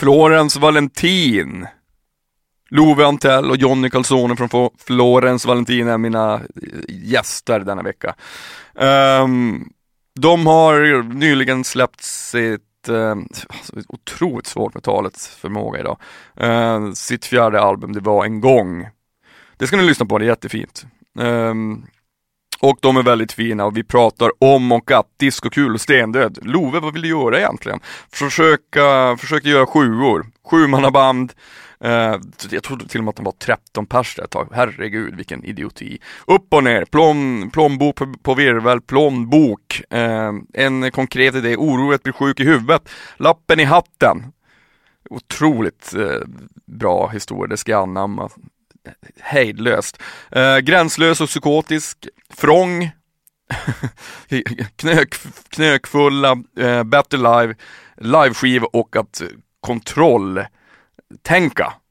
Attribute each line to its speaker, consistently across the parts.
Speaker 1: Florens Valentin. Love Antell och Jonny Calzone från Florens Valentin är mina eh, gäster denna vecka. Um, de har nyligen släppt sitt, uh, otroligt svårt med talets förmåga idag, uh, sitt fjärde album, Det var en gång. Det ska ni lyssna på, det är jättefint. Um, och de är väldigt fina och vi pratar om och att discokul och stendöd. Love, vad vill du göra egentligen? Försöka, försöka göra sjuor, sjumannaband, Uh, jag trodde till och med att de var 13 pers där ett tag. Herregud vilken idioti. Upp och ner, plom, plånbok på, på virvel, plånbok. Uh, eh, en konkret idé, oro att bli sjuk i huvudet. Lappen i hatten. Otroligt uh, bra historia, det ska jag anamma. Hejdlöst. Eh, gränslös och psykotisk. Frång. Knök, knökfulla, eh, Better Live, liveskiva och att kontroll tänka.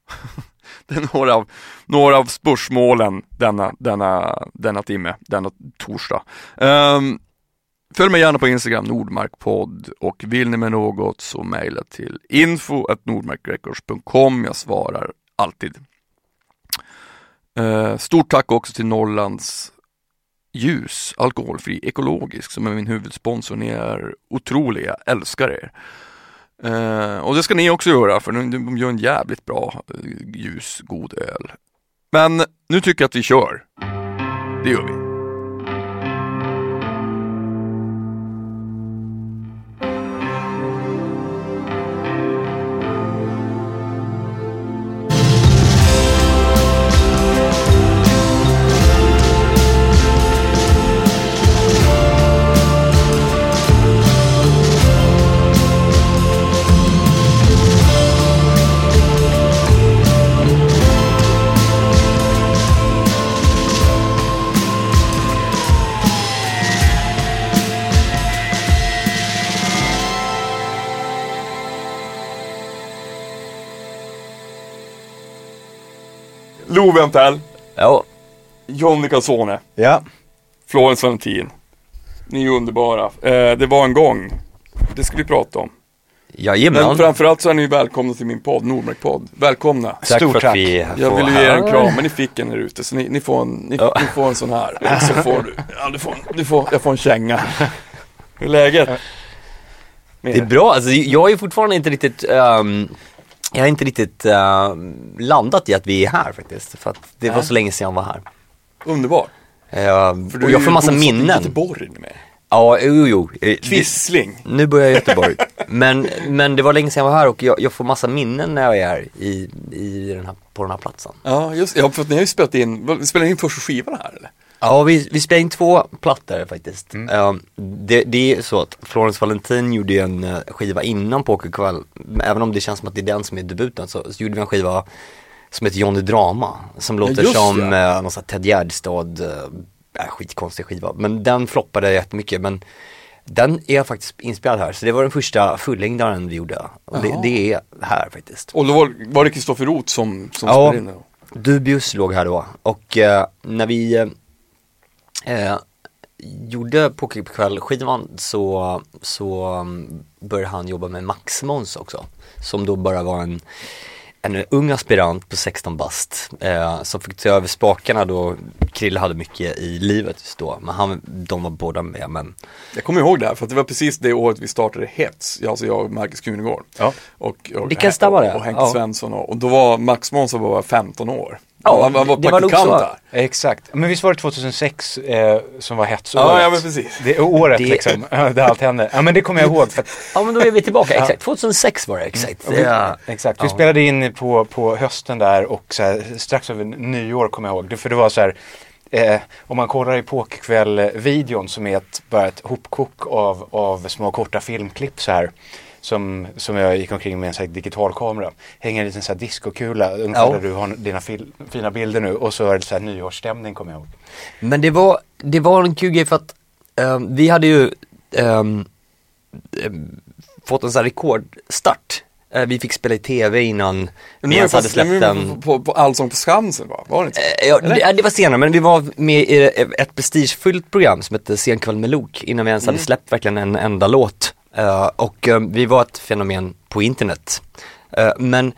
Speaker 1: Det är några av, några av spörsmålen denna, denna, denna timme, denna torsdag. Um, följ mig gärna på Instagram, Nordmarkpodd och vill ni med något så mejla till info.nordmarkrecords.com. Jag svarar alltid. Eh, stort tack också till Norrlands ljus, alkoholfri, ekologisk som är min huvudsponsor. Ni är otroliga, jag älskar er. Eh, och det ska ni också göra för de gör en jävligt bra eh, ljus, god öl. Men nu tycker jag att vi kör. Det gör vi. Love Antell.
Speaker 2: Ja.
Speaker 1: Jonny Calzone.
Speaker 3: Ja.
Speaker 1: Florence Valentin. Ni är underbara. Eh, det var en gång. Det ska vi prata om.
Speaker 2: Jajamän.
Speaker 1: Men framförallt så är ni välkomna till min podd, Nordmark-podd. Välkomna.
Speaker 2: Tack
Speaker 3: Stort
Speaker 2: för att
Speaker 3: tack.
Speaker 2: vi
Speaker 1: Jag ville ge er en kram, men ni fick en här ute. Så ni, ni, får, en, ni,
Speaker 2: Ja.
Speaker 1: ni får en sån här. Så får du, ja, du, får, du får, jag får en känga. Hur är läget?
Speaker 2: Det är bra, alltså, jag är fortfarande inte riktigt ehm, jag har inte riktigt ehm, landat i att vi är här faktiskt. För att det var
Speaker 1: Nej.
Speaker 2: så länge sedan jag var här.
Speaker 1: Underbart.
Speaker 2: Ehm,
Speaker 1: För
Speaker 2: och jag får massa minnen.
Speaker 1: Göteborg nu med.
Speaker 2: Ja, jo, jo. Eh,
Speaker 1: Kvissling.
Speaker 2: Nu börjar jag i Göteborg. men, men det var länge sedan jag var här och jag, jag får massa minnen när jag är här i, i den här, på den här platsen.
Speaker 1: Ja, just ja, för att ni har ju spelat in, vad- spelat in första skivan här eller?
Speaker 2: Ja, vi, vi spelade in två plattor faktiskt. Ehm, det, det är så att Florence Valentin gjorde ju en eh, skiva innan Pokerkväll, även om det känns som att det är den som är debuten, så, så gjorde vi en skiva som heter Johnny Drama, som låter
Speaker 1: just
Speaker 2: som
Speaker 1: det.
Speaker 2: eh, någon sån här Ted Gärdestad, äh, skitkonstig skiva. Men den floppade jättemycket, men den är faktiskt inspelad här, så det var den första fullängdaren vi gjorde. Och det, det är här faktiskt.
Speaker 1: Och då var, var det Kristoffer Roth som, som
Speaker 2: Ja.
Speaker 1: spelade in då?
Speaker 2: Dubius låg här då och eh, när vi eh, gjorde Pokerkväll-skivan så, så um, började han jobba med Max Måns också. Som då bara var en, en ung aspirant på 16 bast eh, som fick ta över spakarna då Krille hade mycket i livet just då. Men han, de var båda med men
Speaker 1: Jag kommer ihåg det här, för att det var precis det året vi startade Hets, alltså jag och Marcus Krunegård.
Speaker 3: Ja.
Speaker 1: Och, och,
Speaker 2: Det kan stämma det.
Speaker 1: Och, och Henke
Speaker 2: Ja.
Speaker 1: Svensson och, och då var Max Månsson bara 15 år.
Speaker 2: Ja,
Speaker 1: han, han var
Speaker 2: var
Speaker 1: praktikant
Speaker 2: så.
Speaker 1: där.
Speaker 3: Exakt. Men visst var det 2006 eh, som var hetsåret?
Speaker 1: Ja, ja men precis.
Speaker 3: Det året
Speaker 2: Det-
Speaker 3: liksom, där allt hände. Ja men det kommer jag ihåg. För att,
Speaker 2: Ja men då är vi tillbaka, exakt. 2006 var det exakt.
Speaker 3: och vi,
Speaker 2: Ja.
Speaker 3: Exakt, vi
Speaker 2: Ja.
Speaker 3: spelade in på, på hösten där och så här, strax över nyår kommer jag ihåg. För det var så här, eh, om man kollar i Pokerkväll-videon som är ett, bara ett hopkok av, av små korta filmklipp så här. Som, som jag gick omkring med en sån här digitalkamera. Hänger en liten så här discokula, ungefär
Speaker 2: Ja.
Speaker 3: där du har dina fil, fina bilder nu. Och så är det så här nyårsstämning kommer jag ihåg.
Speaker 2: Men det var, det var en kul grej för att ehm, vi hade ju ehm, fått en sån här rekordstart. Eh, vi fick spela i tv innan vi ens hade släppt den.
Speaker 1: På, på Allsång på Skansen va? Var det inte så?
Speaker 2: Eh, Ja, det, ja, det var senare, men vi var med i ett prestigefullt program som hette Senkväll med Lok innan vi ens hade släppt verkligen en enda låt. Eh, och eh, vi var ett fenomen på internet. Eh, men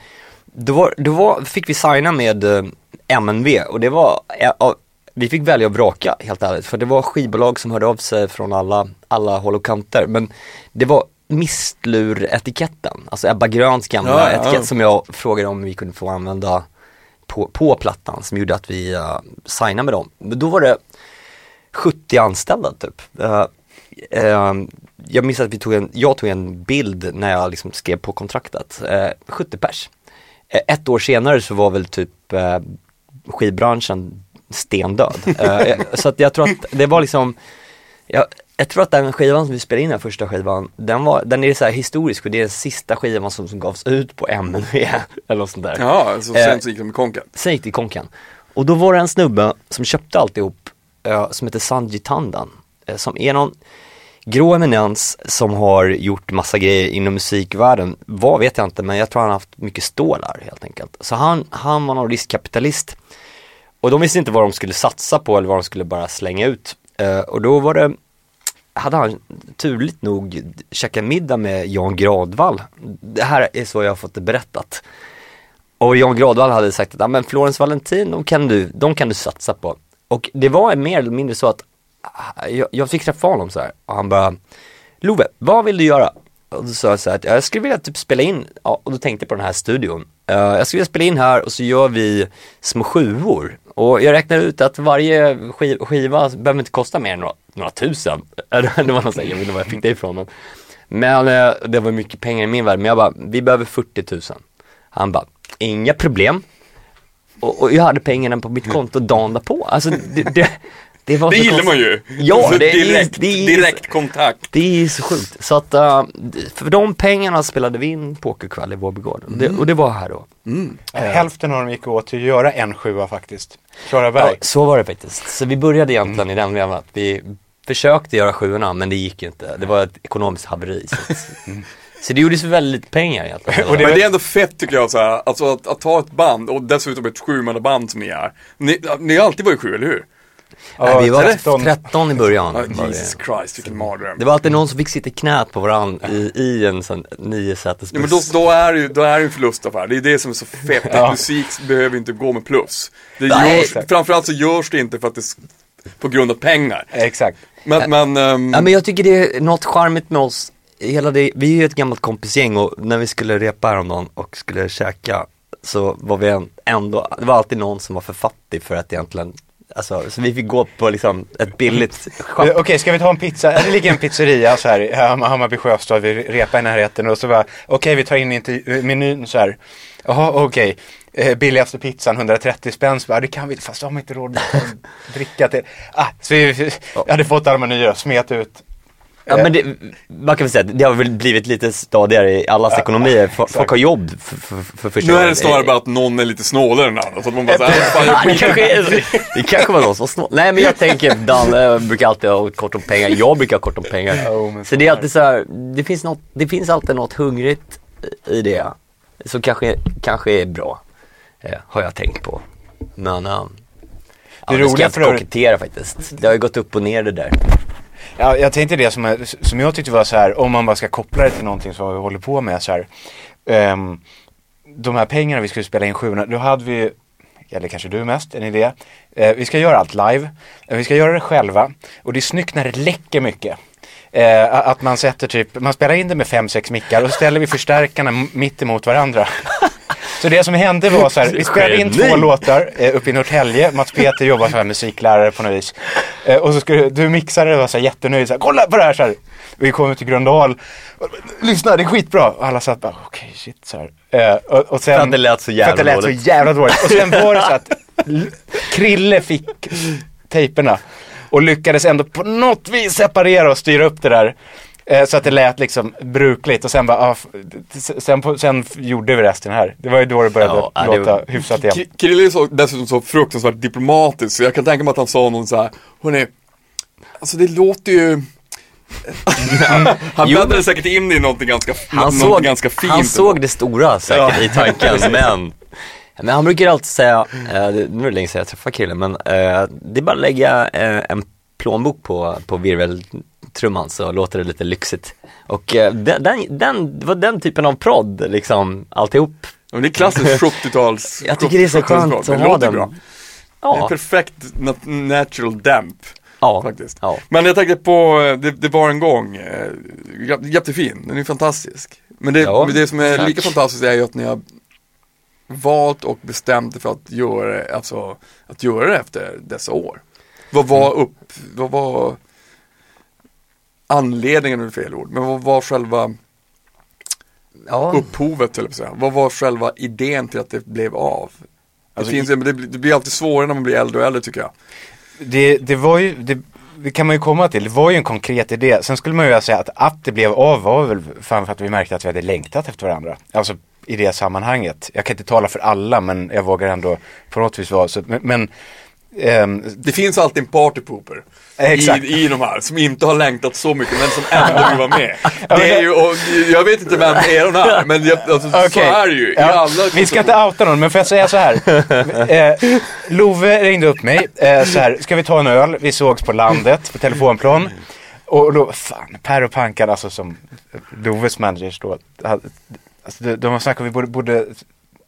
Speaker 2: då, var, då var, fick vi signa med MNV och det var, ja, vi fick välja och vraka helt ärligt för det var skivbolag som hörde av sig från alla, alla håll och kanter men det var Mistlur-etiketten, alltså Ebba Gröns gamla
Speaker 1: Ja, ja.
Speaker 2: etikett som jag frågade om vi kunde få använda på, på plattan som gjorde att vi uh, signade med dem. Men då var det 70 anställda typ. Eh, eh, jag minns att vi tog en, jag tog en bild när jag liksom skrev på kontraktet. Eh, 70 pers. Eh, ett år senare så var väl typ eh, skivbranschen stendöd. Eh, så att jag tror att det var liksom, jag, jag tror att den skivan som vi spelade in, den första skivan, den, var, den är så här historisk och det är den sista skivan som, som gavs ut på MNV eller något sånt där.
Speaker 1: Ja, så
Speaker 2: Eh,
Speaker 1: sen så gick de med konken.
Speaker 2: Sen gick det i konken. Och då var det en snubbe som köpte alltihop, eh, som heter Sanji Tandan, eh, som är någon grå eminens som har gjort massa grejer inom musikvärlden. Vad vet jag inte, men jag tror han har haft mycket stålar helt enkelt. Så han, han var någon riskkapitalist. Och de visste inte vad de skulle satsa på eller vad de skulle bara slänga ut. Uh, och då var det, hade han turligt nog käkat middag med Jan Gradvall. Det här är så jag har fått det berättat. Och Jan Gradvall hade sagt att, ja men Florence Valentin, de kan, du, de kan du satsa på. Och det var mer eller mindre så att jag, jag fick träffa honom så här och han bara, Love, vad vill du göra? Och då sa jag så här att jag skulle vilja typ spela in, ja, och då tänkte jag på den här studion. Uh, jag skulle vilja spela in här och så gör vi små sjuor. Och jag räknar ut att varje skiv, skiva behöver inte kosta mer än några, några tusen. det var någon sån jag vet inte var jag fick det ifrån men. Men uh, det var mycket pengar i min värld, men jag bara, vi behöver 40 000. Han bara, inga problem. Och, och jag hade pengarna på mitt konto dagen därpå. Alltså det, det, det var
Speaker 1: Det gillar
Speaker 2: konstigt.
Speaker 1: man ju.
Speaker 2: Ja,
Speaker 1: Så
Speaker 2: det är-
Speaker 1: direkt,
Speaker 2: det är-
Speaker 1: direkt kontakt.
Speaker 2: Det är så sjukt. Så att uh, för de pengarna spelade vi in pokerkväll i Vårbygården. Det, och det var här då.
Speaker 3: Hälften av dem gick åt till att göra en sjua faktiskt.
Speaker 2: Ja,
Speaker 3: Klaraberg.
Speaker 2: så var det faktiskt. Så vi började egentligen i den vevan att vi försökte göra sjuorna men det gick inte. Det var ett ekonomiskt haveri. Så, att, så det gjordes väldigt pengar egentligen.
Speaker 3: Och det-
Speaker 1: Men det är ändå fett tycker jag så här, alltså att, att ta ett band och dessutom ett sjumannaband som ni är. Ni, ni har alltid varit sju, eller hur?
Speaker 2: Nej, vi var
Speaker 3: 13.
Speaker 2: 13, i början.
Speaker 1: Ja,
Speaker 2: var
Speaker 1: Jesus. Christ, vilken mardröm.
Speaker 2: det var alltid någon som fick sitta i knät på varandra i, i en sån nio sätes
Speaker 1: Ja men då, då är det ju, då är det en förlustaffär. Det är det som är så fett, att
Speaker 3: Ja.
Speaker 1: musik behöver inte gå med plus. Det
Speaker 2: Nej.
Speaker 1: görs, framförallt så görs det inte för att det, på grund av pengar.
Speaker 3: Exakt.
Speaker 1: Men, men, ehm,
Speaker 2: Ja men jag tycker det är något charmigt med oss, hela det, vi är ju ett gammalt kompisgäng och när vi skulle repa häromdagen och skulle käka så var vi ändå, det var alltid någon som var för fattig för att egentligen, alltså så vi fick gå på liksom ett billigt
Speaker 3: Eh,
Speaker 2: schapp.
Speaker 3: Okej, ska vi ta en pizza? Det ligger en pizzeria så här i Ham- Hammarby sjöstad, vi repar i närheten och så bara, okej vi tar in intervju- eh, menyn så här. Jaha, okej. Eh, billigaste pizzan 130 spänn, så bara, det kan vi fast de har inte råd att dricka till. Ah, så vi, jag hade fått alla menyer, smet ut.
Speaker 2: Ja men det, man kan väl säga att det har väl blivit lite stadigare i allas ekonomier, folk har jobb för, för, för första
Speaker 1: nu är det snarare bara att någon är lite snålare än annan. Så att man bara såhär, fan jag
Speaker 2: Ja, det, kanske är, det kanske var någon som var snål. Nej men jag tänker, Danne brukar alltid ha kort om pengar, jag brukar ha kort om pengar. Så det är alltid så här, det finns, något, det finns alltid något hungrigt i det. Så kanske, kanske är bra, eh, har jag tänkt på. Men, ja,
Speaker 3: Det
Speaker 2: det ska
Speaker 3: roliga
Speaker 2: jag inte kokettera faktiskt. Det har ju gått upp och ner det där.
Speaker 3: Ja, jag tänkte det som, som jag tyckte var så här, om man bara ska koppla det till någonting som vi håller på med så här. Um, de här pengarna vi skulle spela in sjuorna, då hade vi, eller kanske du mest, en idé. Eh, vi ska göra allt live, eh, vi ska göra det själva och det är snyggt när det läcker mycket. Eh, att man sätter typ, man spelar in det med fem, sex mickar och så ställer vi förstärkarna mitt emot varandra. Så det som hände var så här, vi spelade in två låtar eh, uppe i Norrtälje. Mats Peter jobbar som musiklärare på något vis. Eh, och så skulle du mixade och var så här jättenöjd. Så här, Kolla på det här! Så här. Vi kom ut till Gröndal. Lyssna, det är skitbra! Och alla satt bara, okej shit så här. Eh, och, och sen,
Speaker 2: För att det lät så jävla
Speaker 3: För att det lät
Speaker 2: dåligt.
Speaker 3: så jävla dåligt. Och sen var det så att Krille fick tejperna. Och lyckades ändå på något vis separera och styra upp det där. Eh, så att det lät liksom brukligt och sen bara, ah, sen, på, sen gjorde vi resten här. Det var ju då det började
Speaker 2: Ja,
Speaker 3: låta
Speaker 2: var-
Speaker 3: hyfsat igen.
Speaker 1: Krille är så, dessutom så fruktansvärt diplomatisk så jag kan tänka mig att han sa någon så här, hörni, alltså det låter ju Han bäddade säkert in i någonting ganska,
Speaker 2: Han
Speaker 1: någonting
Speaker 2: såg,
Speaker 1: ganska fint.
Speaker 2: han såg det stora säkert
Speaker 1: Ja.
Speaker 2: i tanken, men men han brukar alltid säga, eh, nu är det länge sedan jag träffade killen, men eh, det är bara att lägga eh, en plånbok på, på virveltrumman så låter det lite lyxigt. Och eh, den, den, den, det var den typen av prodd liksom, alltihop.
Speaker 1: Ja, men det är klassiskt 70-tals
Speaker 2: Jag tycker det är så
Speaker 1: 70-talsrock.
Speaker 2: skönt att ha den.
Speaker 1: bra. Det är
Speaker 2: Ja,
Speaker 1: perfekt nat- natural damp
Speaker 2: ja,
Speaker 1: faktiskt.
Speaker 2: ja.
Speaker 1: Men jag tänkte på, eh, det, det var en gång, eh, jä- jättefin, den är fantastisk. Men det,
Speaker 2: Ja,
Speaker 1: det som är
Speaker 2: tack.
Speaker 1: lika fantastiskt är ju att ni har valt och bestämt för att göra, alltså, att göra det efter dessa år. Vad var
Speaker 2: Mm.
Speaker 1: upp, vad var anledningen, är fel ord, men vad var själva
Speaker 2: ja.
Speaker 1: upphovet eller säga. Vad var själva idén till att det blev av? Det,
Speaker 3: Alltså,
Speaker 1: finns, det, det blir alltid svårare när man blir äldre och äldre tycker jag.
Speaker 3: Det, det var ju, det, det kan man ju komma till, det var ju en konkret idé. Sen skulle man ju säga att att det blev av var väl fan för att vi märkte att vi hade längtat efter varandra. Alltså i det sammanhanget. Jag kan inte tala för alla men jag vågar ändå på något vis vara så. Men, men ehm,
Speaker 1: Det finns alltid en partypooper
Speaker 3: Exakt.
Speaker 1: i, i de här som inte har längtat så mycket men som ändå vill vara med. Det är ju, och, jag vet inte vem är de här men jag, alltså, så
Speaker 3: Okej.
Speaker 1: är det ju
Speaker 3: Ja, Vi ska inte outa någon, men får jag säga så här. eh, Love ringde upp mig, eh, så här, ska vi ta en öl? Vi sågs på landet, på telefonplan. Och då, fan, Per och Pankan, alltså som Loves managers då, alltså, de, de har snackat om vi borde, borde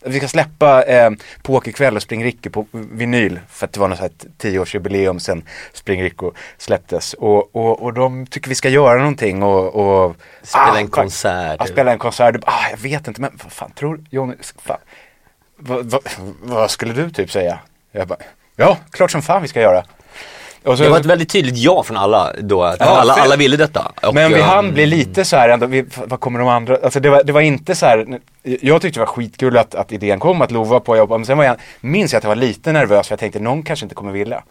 Speaker 3: vi ska släppa eh, Pokerkväll och Spring Ricky på vinyl för att det var något så här tioårsjubileum sen Spring Rico släpptes. Och, och, och de tycker vi ska göra någonting och, och
Speaker 2: Spela
Speaker 3: Ah,
Speaker 2: en konsert.
Speaker 3: Ja, spela en konsert. Ah, jag vet inte, men vad fan tror Johnny, fan. Vad, vad, vad skulle du typ säga? Jag bara, ja, klart som fan vi ska göra. Och så,
Speaker 2: Det var ett väldigt tydligt ja från alla då, att
Speaker 1: Ja,
Speaker 2: alla, alla ville detta. Och,
Speaker 3: men vi
Speaker 2: eh,
Speaker 3: hann bli lite så här ändå, vi, vad kommer de andra, alltså det var, det var inte så här, jag tyckte det var skitkul att, att idén kom, att Lova på att jobba, men sen var jag, minns jag att jag var lite nervös för jag tänkte någon kanske inte kommer vilja.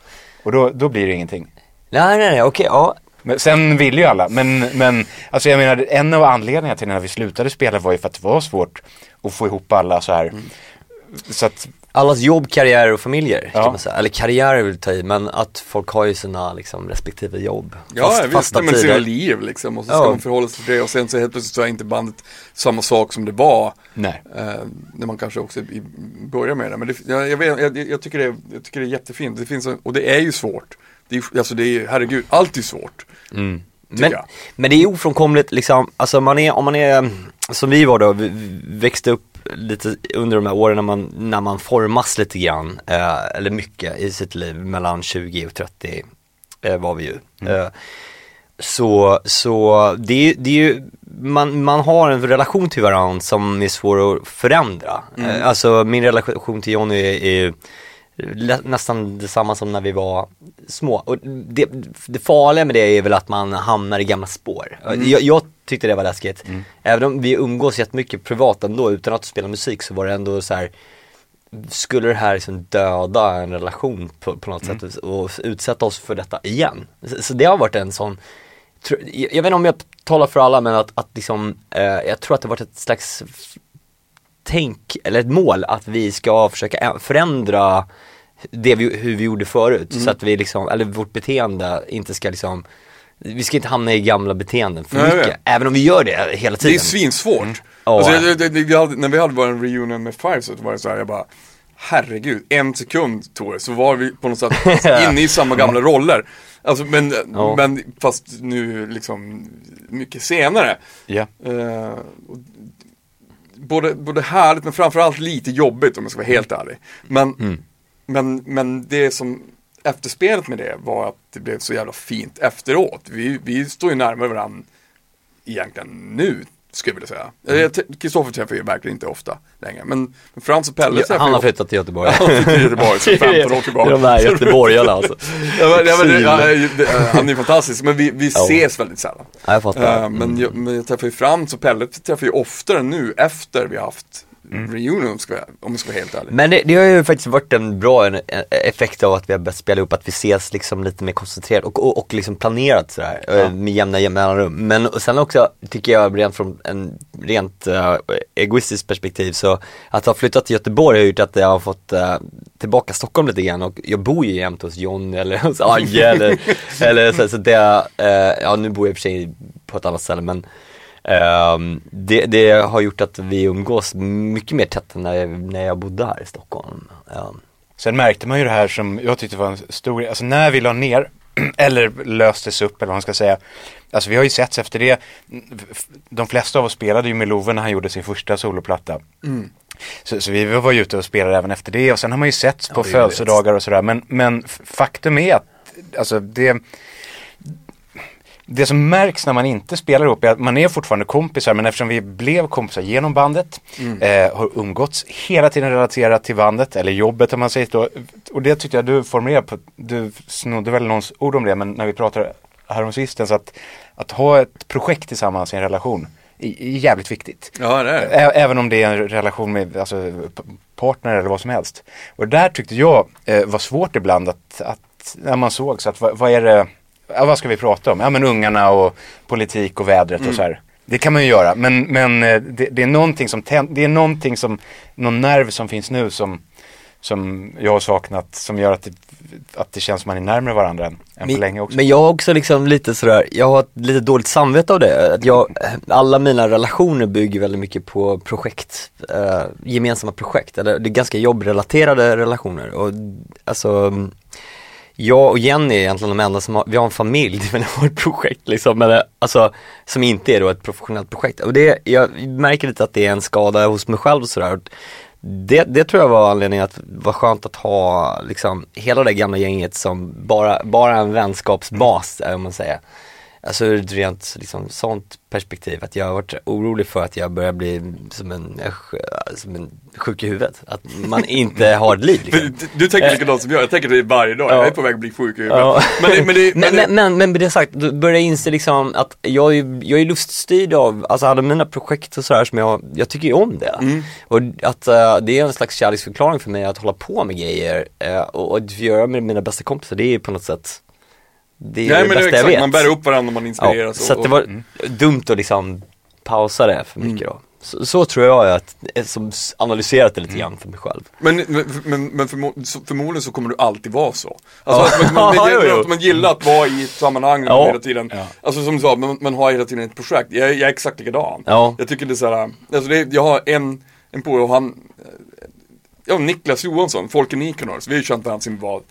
Speaker 3: Och då, då blir det ingenting.
Speaker 2: Nej, nej, nej, okej, ja.
Speaker 3: Men sen ville ju alla, men, men alltså jag menar en av anledningarna till när vi slutade spela var ju för att det var svårt att få ihop alla så här. Så att,
Speaker 2: Allas jobb, karriär och familjer
Speaker 3: Ja.
Speaker 2: kan man säga. Eller karriär vill ta i, men att folk har ju sina liksom, respektive jobb.
Speaker 1: Ja,
Speaker 2: Fast-
Speaker 1: visst,
Speaker 2: fasta
Speaker 1: men sina
Speaker 2: tider.
Speaker 1: liv liksom och så ska
Speaker 2: Ja.
Speaker 1: man förhålla sig till det och sen så helt plötsligt så är inte bandet samma sak som det var
Speaker 3: nej.
Speaker 1: eh, när man kanske också i, börjar med det. Men det, jag, jag, vet, jag, jag, tycker det, är- jag tycker det är jättefint, det finns, och det är ju svårt. Det är, alltså det är ju, herregud, allt är svårt.
Speaker 2: Mm. Men,
Speaker 1: jag.
Speaker 2: men det är ofrånkomligt liksom, alltså man är, om man är, som vi var då, vi växte upp lite under de här åren när man, när man formas lite grann, eh, eller mycket i sitt liv, mellan 20 och 30 eh, var vi ju. Eh, så, så det, är- det är ju, man, man har en relation till varandra som är svår att förändra. Eh, alltså min relation till Johnny är, är nästan detsamma som när vi var små. Och det, det farliga med det är väl att man hamnar i gamla spår. Jag, jag tyckte det var läskigt. Även om vi umgås jättemycket privat ändå utan att spela musik så var det ändå så här skulle det här liksom döda en relation på, på något sätt och utsätta oss för detta igen? Så, så det har varit en sån, jag, vet inte om jag talar för alla men att, att liksom, eh, jag tror att det har varit ett slags tänk, eller ett mål att vi ska försöka förändra det vi, hur vi gjorde förut så att vi liksom, eller vårt beteende inte ska liksom vi ska inte hamna i gamla beteenden för
Speaker 1: Nej, jag
Speaker 2: mycket, även om vi gör det hela
Speaker 1: Det
Speaker 2: tiden.
Speaker 1: är svinsvårt.
Speaker 2: Ja.
Speaker 1: Alltså, det, det, det, vi hade, när vi hade vår reunion med Five så var det så här, jag bara Herregud, en sekund tog det, så var vi på något sätt inne i samma gamla roller. Alltså men,
Speaker 2: Ja.
Speaker 1: men fast nu liksom mycket senare.
Speaker 3: Ja.
Speaker 1: Och både, både härligt men framförallt lite jobbigt om jag ska vara helt ärlig. Men,
Speaker 2: Mm.
Speaker 1: men, men det som efterspelet med det var att det blev så jävla fint efteråt. Vi, vi står ju närmare varandra egentligen nu, skulle jag vilja säga.
Speaker 2: Mm.
Speaker 1: Eh, Kristoffer träffar jag verkligen inte ofta längre. Men, men Frans och Pelle
Speaker 2: Ja, Han
Speaker 1: jag
Speaker 2: har flyttat till Göteborg.
Speaker 1: Han flyttade till Göteborg sedan 15 år tillbaka.
Speaker 2: De där göteborgarna alltså.
Speaker 1: Ja, men, men, han är fantastisk, men vi, vi
Speaker 2: Ja.
Speaker 1: ses väldigt sällan.
Speaker 2: Ja, jag fattar.
Speaker 1: Eh, men, jag, men jag träffar ju Frans och Pelle träffar ju oftare nu efter vi har haft reunion, ska jag, om jag ska vara helt ärlig.
Speaker 2: Men det, det har ju faktiskt varit en bra effekt av att vi har börjat spela upp, att vi ses liksom lite mer koncentrerat och, och, och liksom planerat sådär, eh, med jämna jämna mellanrum. Men och sen också tycker jag rent från en rent uh, egoistiskt perspektiv så att ha flyttat till Göteborg har gjort att jag har fått uh, tillbaka Stockholm lite grann och jag bor ju jämt hos John eller hos Agge eller, eller så, så det, eh, ja nu bor jag i och för sig på ett annat ställe men det, det har gjort att vi umgås mycket mer tätt än när jag, när jag bodde här i Stockholm. Ehm,
Speaker 3: Sen märkte man ju det här som jag tyckte var en stor, alltså när vi la ner eller löstes upp eller vad man ska säga. Alltså vi har ju setts efter det. De flesta av oss spelade ju med Love när han gjorde sin första soloplatta. Så, så vi var ju ute och spelade även efter det och sen har man ju setts på
Speaker 1: är
Speaker 3: födelsedagar och sådär. Men, men faktum är att alltså det det som märks när man inte spelar ihop är att man är fortfarande kompisar men eftersom vi blev kompisar genom bandet, eh, har umgåtts hela tiden relaterat till bandet eller jobbet om man säger så. Och det tyckte jag du formulerade på, du snodde väl någons ord om det men när vi pratade häromsistens att, att ha ett projekt tillsammans i en relation är, jävligt viktigt.
Speaker 1: Ja, det är det.
Speaker 3: Även om det är en relation med alltså, partner eller vad som helst. Och där tyckte jag eh, var svårt ibland att, att när man såg så att vad, vad är det, ja, vad ska vi prata om? Ja men ungarna och politik och vädret och så här. Det kan man ju göra men, men eh, det, det är någonting som det är någonting som, någon nerv som finns nu som, som jag har saknat som gör att det, att det känns som man är närmare varandra än, än på länge också.
Speaker 2: Men jag har också liksom lite sådär, jag har ett lite dåligt samvete av det. Att jag, alla mina relationer bygger väldigt mycket på projekt, eh, gemensamma projekt. Eller det är ganska jobbrelaterade relationer. Och alltså, jag och Jenny är egentligen de enda som har, vi har en familj men har ett projekt liksom. men alltså, som inte är då ett professionellt projekt. Och det, jag märker lite att det är en skada hos mig själv och sådär. Det, det tror jag var anledningen att det var skönt att ha liksom hela det gamla gänget som bara, bara en vänskapsbas, om man säger. Alltså ur ett rent liksom, sånt perspektiv, att jag har varit orolig för att jag börjar bli som en, eh, som en sjuk i huvudet. Att man inte har ett liv liksom.
Speaker 1: du, du tänker likadant som jag, jag tänker det varje dag,
Speaker 2: Ja.
Speaker 1: jag är på väg att bli sjuk i huvudet.
Speaker 2: Ja.
Speaker 1: Men, det, men, det,
Speaker 2: Men,
Speaker 1: men,
Speaker 2: men, men, men med det sagt, då börjar jag inse liksom att jag är, jag är luststyrd av, alltså alla mina projekt och sådär som jag, jag tycker ju om det.
Speaker 1: Mm.
Speaker 2: Och att eh, det är en slags kärleksförklaring för mig att hålla på med grejer eh, och, och att göra med mina bästa kompisar, det är på något sätt, det är
Speaker 1: nej
Speaker 2: det
Speaker 1: men det är
Speaker 2: bästa jag
Speaker 1: exakt,
Speaker 2: vet.
Speaker 1: man bär upp varandra, man
Speaker 2: ja,
Speaker 1: inspireras.
Speaker 2: så att det var dumt att liksom pausa det för mycket
Speaker 1: Mm.
Speaker 2: då. Så, så tror jag att, eh, som analyserat det lite grann för mig själv.
Speaker 1: Men, men, men, förmo så, förmodligen så kommer du alltid vara så. Alltså att man, man,
Speaker 2: Ja,
Speaker 1: man, man gillar att vara i ett sammanhang
Speaker 2: Ja.
Speaker 1: hela tiden. Alltså som du sa, man, man har hela tiden ett projekt. Jag, är- jag är exakt likadan.
Speaker 2: Ja.
Speaker 1: Jag tycker det är såhär, alltså det, jag har en, en polare och han, eh, ja Niklas Johansson, Folke Nikanor, så vi har ju känt varandra sen vi var,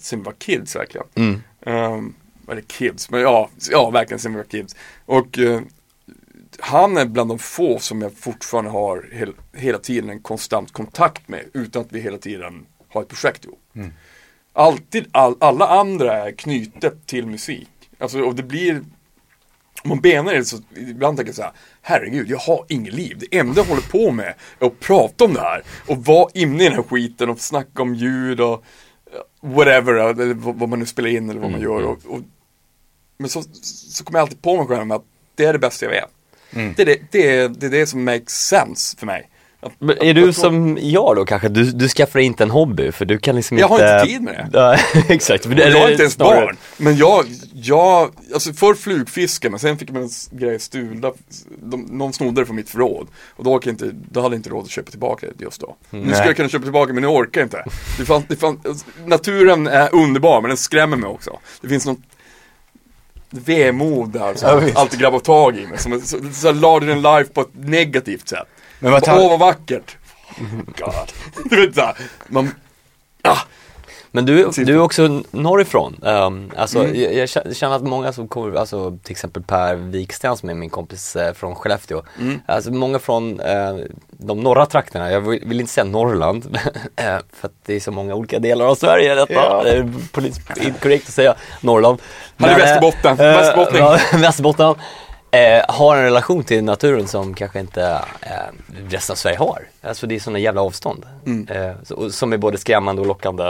Speaker 1: sen vi var kids verkligen.
Speaker 2: Mm.
Speaker 1: Um, eller kids, men ja, ja verkligen var kids. Och eh, han är bland de få som jag fortfarande har hel, hela tiden en konstant kontakt med utan att vi hela tiden har ett projekt ihop. Alltid, all, alla andra är knutet till musik. Alltså, och det blir om man benar det så ibland tänker jag så här, herregud, jag har inget liv. Det enda jag håller på med är att prata om det här och vara inne i den här skiten och snacka om ljud och whatever, eller vad man nu spelar in eller vad man gör. Och, och, men så, så kommer jag alltid på mig själv med att det är det bästa jag vet. Det, är det, det, är, det är det som makes sense för mig.
Speaker 2: Men är du som jag då kanske? Du, du skaffar inte en hobby för du kan liksom
Speaker 1: Jag har
Speaker 2: inte
Speaker 1: inte tid med det.
Speaker 2: Exakt. Men
Speaker 1: jag har inte ens
Speaker 2: snarare-
Speaker 1: barn. Men jag, jag, alltså för flugfiske, men sen fick jag en grej stulda, de, någon snodde det från mitt förråd. Och då, orkade jag inte, då hade jag inte råd att köpa tillbaka det just då. Nu skulle
Speaker 2: Nej.
Speaker 1: jag kunna köpa tillbaka men nu orkar jag inte. Det fann, det fann, alltså, naturen är underbar men den skrämmer mig också. Det finns något vemod där som alltid grabbar tag i mig. Som så, så larger than life på ett negativt sätt.
Speaker 3: Men vad
Speaker 1: Åh
Speaker 3: tar-
Speaker 1: vad vackert. God. Du vet såhär, man, ah,
Speaker 2: Men du, du är också norrifrån. Um, alltså,
Speaker 1: Mm.
Speaker 2: jag, jag känner- att många som kommer, alltså till exempel Per Wiksten som är min kompis eh, från Skellefteå.
Speaker 1: Mm.
Speaker 2: Alltså många från eh, de norra trakterna, jag vill, vill inte säga Norrland, eh, för att det är så många olika delar av Sverige detta.
Speaker 3: Ja.
Speaker 2: Det är politiskt inkorrekt att säga Norrland.
Speaker 1: Han är
Speaker 2: Men, eh,
Speaker 1: Västerbotten.
Speaker 2: eh,
Speaker 1: Västerbottning.
Speaker 2: Västerbotten. Eh, har en relation till naturen som kanske inte eh, resten av Sverige har. Alltså det är sådana jävla avstånd.
Speaker 1: Mm.
Speaker 2: Eh, så, som är både skrämmande och lockande.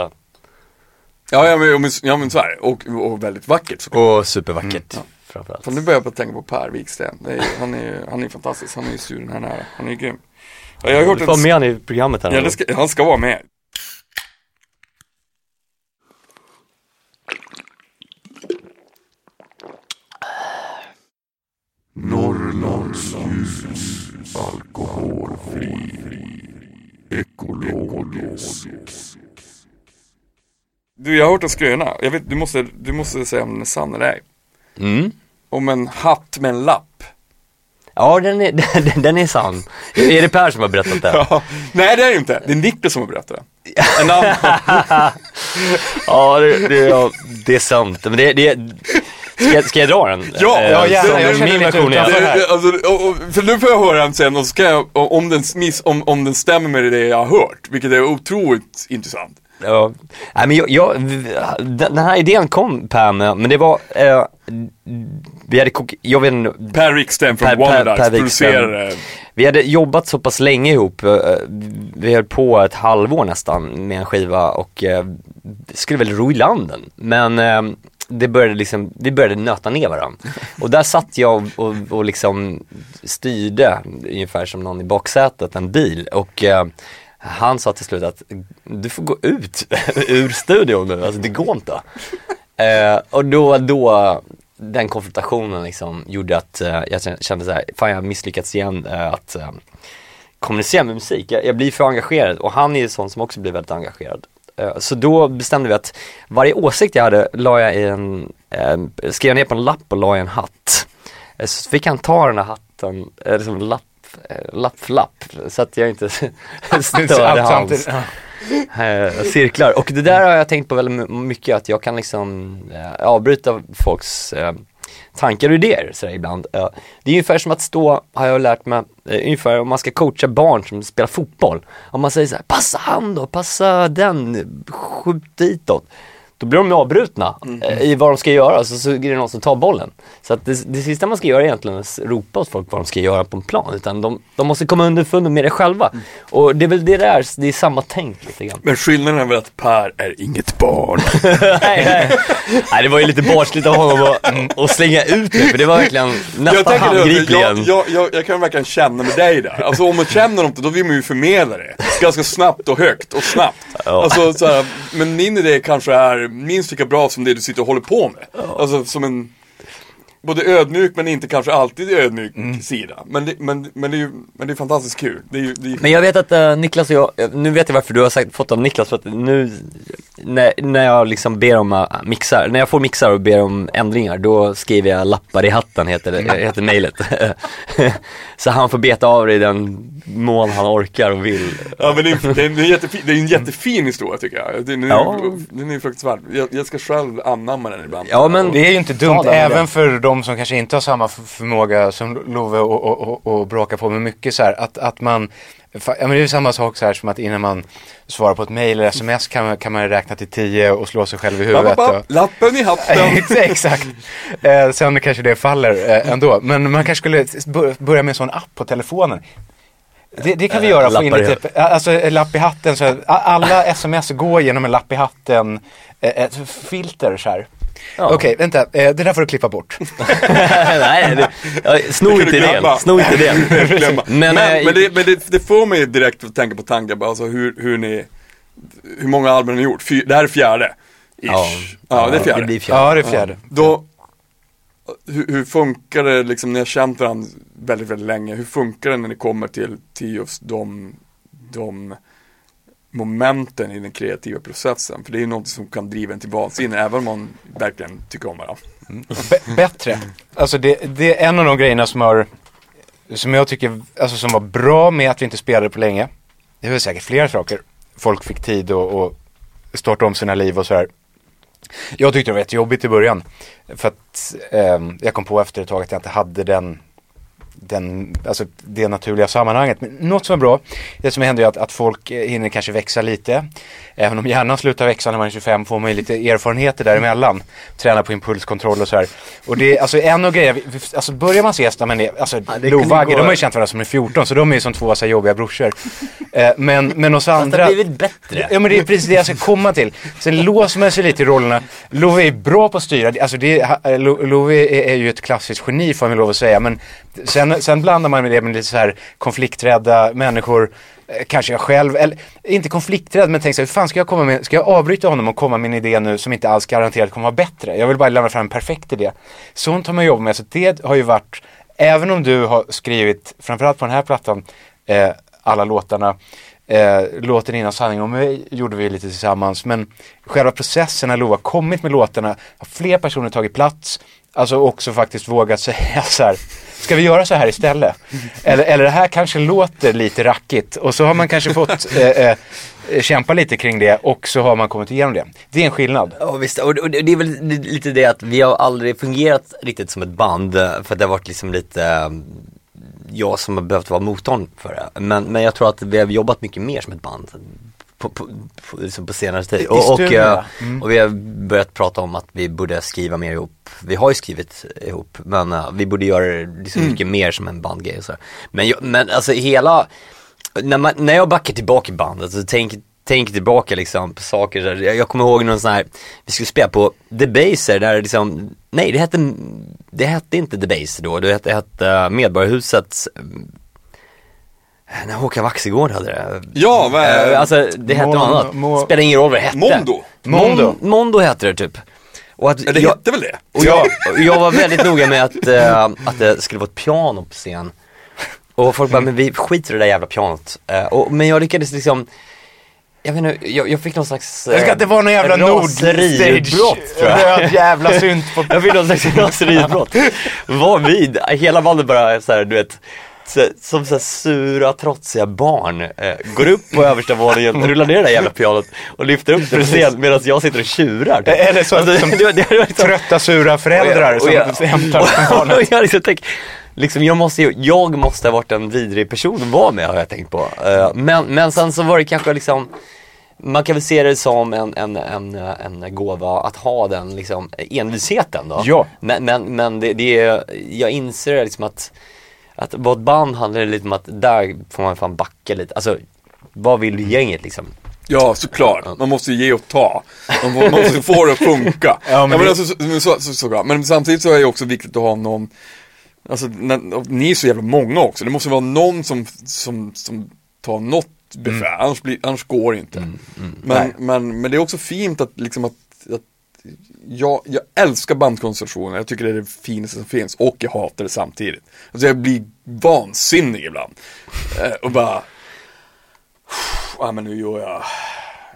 Speaker 1: Ja, ja men, ja, men så är det. Och, och väldigt vackert såklart.
Speaker 2: Och supervackert framförallt.
Speaker 1: Fan, nu börjar jag bara tänka på Per Wiksten. Är, han, är, han är fantastisk. Han är ju studion här nära. Han är ju grym. Ja, jag har hört
Speaker 2: Du får
Speaker 1: en...
Speaker 2: med han i programmet här
Speaker 1: Ja, ska, han ska vara med.
Speaker 4: Alkoholfri, ekologisk.
Speaker 1: Du, jag har hört en skröna. Jag vet, du, måste, du måste säga om den är sann eller ej.
Speaker 2: Mm.
Speaker 1: Om en hatt med en lapp.
Speaker 2: Ja, den är, den, den är sann. Är det Per som har berättat det?
Speaker 1: Ja. Nej det är det inte, det är Niklas som har berättat det. En annan.
Speaker 2: Ja, det, det, ja, det är sant. Men det, det, ska, jag, ska jag dra den?
Speaker 1: Ja,
Speaker 2: Eh,
Speaker 1: ja,
Speaker 3: gärna. Jag
Speaker 2: Min version är.
Speaker 1: Det- Alltså, för nu får jag höra den sen och så ska jag, om den, miss, om, om den stämmer med det jag har hört, vilket är otroligt intressant.
Speaker 2: Ja, nej men jag, jag, den den här idén kom Per med, men det var, eh, vi hade jag vet inte,
Speaker 1: Per Riksten från Wonderdice producerade
Speaker 2: vi hade jobbat så pass länge ihop, eh, vi höll på ett halvår nästan med en skiva och eh, skulle väl ro i landen, men eh, det började liksom, vi började nöta ner varandra. Och där satt jag och, och, och liksom styrde, ungefär som någon i baksätet, en bil och eh, han sa till slut att du får gå ut ur studion nu, alltså det går inte. Eh, och då, då, den konfrontationen liksom gjorde att eh, jag kände så här, fan jag har misslyckats igen eh, att eh, kommunicera med musik. Jag, jag blir för engagerad och han är ju sån som också blir väldigt engagerad. Eh, så då bestämde vi att varje åsikt jag hade la jag i en, eh, skrev ner på en lapp och la i en hatt. Eh, så fick han ta den här hatten, liksom lapp, lapp för lapp, så att jag inte störde hans cirklar. Och det där har jag tänkt på väldigt my- mycket, att jag kan liksom avbryta folks tankar och idéer sådär ibland. Det är ungefär som att stå, har jag lärt mig, eh, ungefär om man ska coacha barn som spelar fotboll. Om man säger så här, passa han då, passa den, skjut ditåt. Då blir de avbrutna eh, i vad de ska göra, så, så är det någon som tar bollen. Så att det, det sista man ska göra är egentligen att ropa åt folk vad de ska göra på en plan, utan de, de måste komma underfund med det själva. Och det är väl det där, det är samma tänk lite grann.
Speaker 1: Men skillnaden är väl att Per är inget barn.
Speaker 2: nej, nej. nej, det var ju lite barnsligt av honom att, mm, slänga ut mig, för det var verkligen
Speaker 1: Jag,
Speaker 2: nästan
Speaker 1: det,
Speaker 2: handgripligen.
Speaker 1: jag, jag, jag, jag kan verkligen känna med dig där. Alltså om man känner något, då vill man ju förmedla det. Ganska snabbt och högt och snabbt.
Speaker 2: Ja.
Speaker 1: Alltså, så här, men min idé kanske är minst lika bra som det du sitter och håller på med. Alltså som en Både ödmjuk men inte kanske alltid ödmjuk
Speaker 2: Mm.
Speaker 1: sida. Men det, men, men, det är ju men det är fantastiskt kul. Det är ju, det är,
Speaker 2: Men jag vet att eh, Niklas och jag, eh, nu vet jag varför du har sagt, fått av Niklas för att nu när, när jag liksom ber om uh, mixar, när jag får mixar och ber om ändringar då skriver jag lappar i hatten heter det, heter mejlet. Så han får beta av det i den mån han orkar och vill.
Speaker 1: Ja men det är, det är, en, jättefin, det är en jättefin historia tycker jag. Den är,
Speaker 2: Ja.
Speaker 1: den är fruktansvärd. Jag, jag ska själv anamma den ibland.
Speaker 2: Ja men
Speaker 3: Det är ju inte dumt, även för de som kanske inte har samma förmåga som Love och, och, och, och bråka på med mycket så här, att, att man, ja men det är ju samma sak så här som att innan man svarar på ett mail eller sms kan man, kan man räkna till tio och slå sig själv i huvudet. Och,
Speaker 1: lapp, lappen i hatten.
Speaker 3: Exakt. Eh, sen kanske det faller eh, ändå. Men man kanske skulle bör- börja med en sån app på telefonen. Det, det kan vi
Speaker 2: Eh,
Speaker 3: göra, få in lite, alltså en lapp i hatten. Så alla sms går genom en lapp i hatten, eh, ett filter så här.
Speaker 2: Ja.
Speaker 3: Okej, vänta, eh, det där får du klippa bort.
Speaker 2: nej, det, ja, sno inte
Speaker 1: glömma.
Speaker 2: sno inte det.
Speaker 1: Glömma.
Speaker 2: Men,
Speaker 1: Men,
Speaker 2: eh,
Speaker 1: men, det, men det, det får mig direkt att tänka på tankar, alltså hur, hur ni, hur många album har ni gjort? Fy, det här är fjärde. Ish.
Speaker 2: Ja.
Speaker 1: Ja, det är fjärde.
Speaker 2: Det blir fjärde.
Speaker 3: Ja, det är fjärde.
Speaker 1: Då, hur, hur funkar det liksom, ni har känt varandra väldigt, väldigt länge, hur funkar det när ni kommer till, till just de, de momenten i den kreativa processen? För det är ju något som kan driva en till vansinne, även om man verkligen tycker om varandra. Mm.
Speaker 3: B- bättre. Alltså det, det är en av de grejerna som har, som jag tycker, alltså som var bra med att vi inte spelade på länge. Det var säkert flera saker. Folk fick tid att starta om sina liv och sådär. Jag tyckte det var jättejobbigt i början. För att eh, jag kom på efter ett tag att jag inte hade den, den, alltså det naturliga sammanhanget. Men något som var bra, det som händer är att, att folk eh, hinner kanske växa lite. Även om hjärnan slutar växa när man är 25 får man ju lite erfarenheter däremellan. Träna på impulskontroll och så här. Och det är alltså en av grejerna, alltså börjar man ses när man är, alltså
Speaker 2: Ja, det
Speaker 3: Lo och
Speaker 2: kunde
Speaker 3: Vagge,
Speaker 2: gå-
Speaker 3: de har ju känt varandra som är 14 så de är ju som två så här jobbiga brorsor. Eh, men, men oss
Speaker 2: Fast det
Speaker 3: andra
Speaker 2: har blivit bättre.
Speaker 3: Ja men det är precis det jag ska komma till. Sen låser man sig lite i rollerna. Love är bra på att styra, alltså det, är- Lo- Love är, är ju ett klassiskt geni får man lov att säga. Men sen, sen blandar man med det med lite så här konflikträdda människor. Eh, kanske jag själv, eller inte konflikträdd men tänk så här, hur fan ska jag komma med, ska jag avbryta honom och komma med en idé nu som inte alls garanterat kommer vara bättre? Jag vill bara lämna fram en perfekt idé. Sånt har man jobbat med, så det har ju varit, även om du har skrivit, framförallt på den här plattan, eh, alla låtarna, Eh, låten innan Sanning om mig gjorde vi lite tillsammans men själva processen när Lova kommit med låtarna har fler personer tagit plats Alltså också faktiskt vågat säga så här ska vi göra så här istället? Eller, eller det här kanske låter lite rackigt och så har man kanske fått eh, eh, kämpa lite kring det och så har man kommit igenom det. Det är en skillnad.
Speaker 2: Ja visst, och det är väl lite det att vi har aldrig fungerat riktigt som ett band för det har varit liksom lite eh, jag som har behövt vara motorn för det. Men, men jag tror att vi har jobbat mycket mer som ett band på, på, på, liksom på senare tid. Och, och, eh, och vi har börjat prata om att vi borde skriva mer ihop. Vi har ju skrivit ihop men eh, vi borde göra det liksom mycket mer som en bandgrej och så. Men, jag, men alltså hela, när, man, när jag backar tillbaka i bandet så tänker tänker tillbaka liksom på saker, där- jag, jag kommer ihåg någon sån här, vi skulle spela på The Baser där liksom, nej det hette, det hette inte The Baser då, det hette, hette Medborgarhusets, eh, när Håkan Waxegård hade det.
Speaker 1: Ja, vad är
Speaker 2: Eh, Alltså det hette något annat,
Speaker 3: Mo-
Speaker 2: spelar ingen roll vad det hette.
Speaker 1: Mondo?
Speaker 3: Mondo.
Speaker 2: Mon- Mondo hette det typ. Och att
Speaker 1: Ja, det
Speaker 2: jag,
Speaker 1: hette väl det?
Speaker 2: och jag, och jag var väldigt noga med att, eh, att det skulle vara ett piano på scen. Och folk bara, men vi skiter i det där jävla pianot. Eh, och, men jag lyckades liksom, jag vet inte, jag, jag fick någon slags
Speaker 3: Det ska inte vara någon jävla
Speaker 2: raseriutbrott tror jag.
Speaker 3: Röd jävla synt på
Speaker 2: Jag fick någon slags raseriutbrott. Var vid, hela bandet bara så här, du vet, så, som så här sura, trotsiga barn eh, går upp på översta våningen, rullar ner det där jävla pianot och lyfter upp det på scen medan jag sitter och tjurar. typ.
Speaker 3: Eller så
Speaker 2: Alltså,
Speaker 3: som
Speaker 2: det, det, det liksom,
Speaker 3: trötta sura föräldrar
Speaker 2: och jag,
Speaker 3: som
Speaker 2: och
Speaker 3: hämtar
Speaker 2: jag,
Speaker 3: barnet.
Speaker 2: och jag liksom tänk, liksom jag måste jag måste ha varit en vidrig person att vara med har jag tänkt på. Eh, men, men sen så var det kanske liksom man kan väl se det som en, en, en, en gåva att ha den liksom envisheten då.
Speaker 3: Ja.
Speaker 2: Men, men, men det, det är, jag inser liksom att, att vara ett band handlar lite om att där får man fan backa lite. Alltså, vad vill gänget liksom?
Speaker 1: Ja, såklart. Man måste ju ge och ta. Man må- man måste få det att funka.
Speaker 3: Ja,
Speaker 1: ja,
Speaker 3: men
Speaker 1: men,
Speaker 3: det-
Speaker 1: alltså, så, så, så, men samtidigt så är det också viktigt att ha någon Alltså, när, ni är så jävla många också. Det måste vara någon som, som, som tar något befäl, annars, blir, annars går det inte. men, men, men det är också fint att liksom att, att jag, jag älskar bandkonstellationer, jag tycker det är det finaste som finns och jag hatar det samtidigt. Alltså jag blir vansinnig ibland. Eh, och bara, ja men nu gör jag,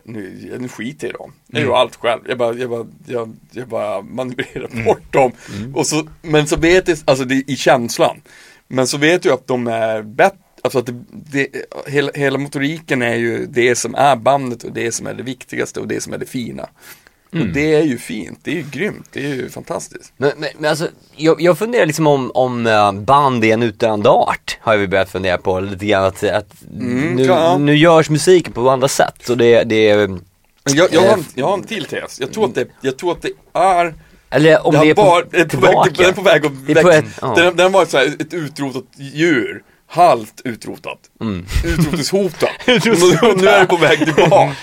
Speaker 1: nu, nu skiter jag i dem. Jag gör allt själv. Jag bara, jag bara, jag, jag bara manövrerar bort dem. Och så, men så vet jag, alltså det, i känslan. Men så vet jag att de är bättre, alltså att det, det, hela, hela motoriken är ju det som är bandet och det som är det viktigaste och det som är det fina. Och det är ju fint, det är ju grymt, det är ju fantastiskt.
Speaker 2: Men, men, men alltså, jag, jag funderar liksom om, om eh, band är en utdöende art, har vi börjat fundera på lite grann att, att nu,
Speaker 1: ja.
Speaker 2: nu görs musiken på andra sätt och det, det är,
Speaker 1: jag, jag, har,
Speaker 2: Eh,
Speaker 1: en, jag har en till tes, jag tror att det, jag tror att det är
Speaker 2: eller om
Speaker 1: det
Speaker 2: det,
Speaker 1: har
Speaker 2: är på,
Speaker 1: är på väg, den är på väg att
Speaker 2: ja.
Speaker 1: den, den var ett, så här, ett utrotat djur, halvt utrotat,
Speaker 2: Mm.
Speaker 1: utrotningshotat. och nu är det på väg tillbaka.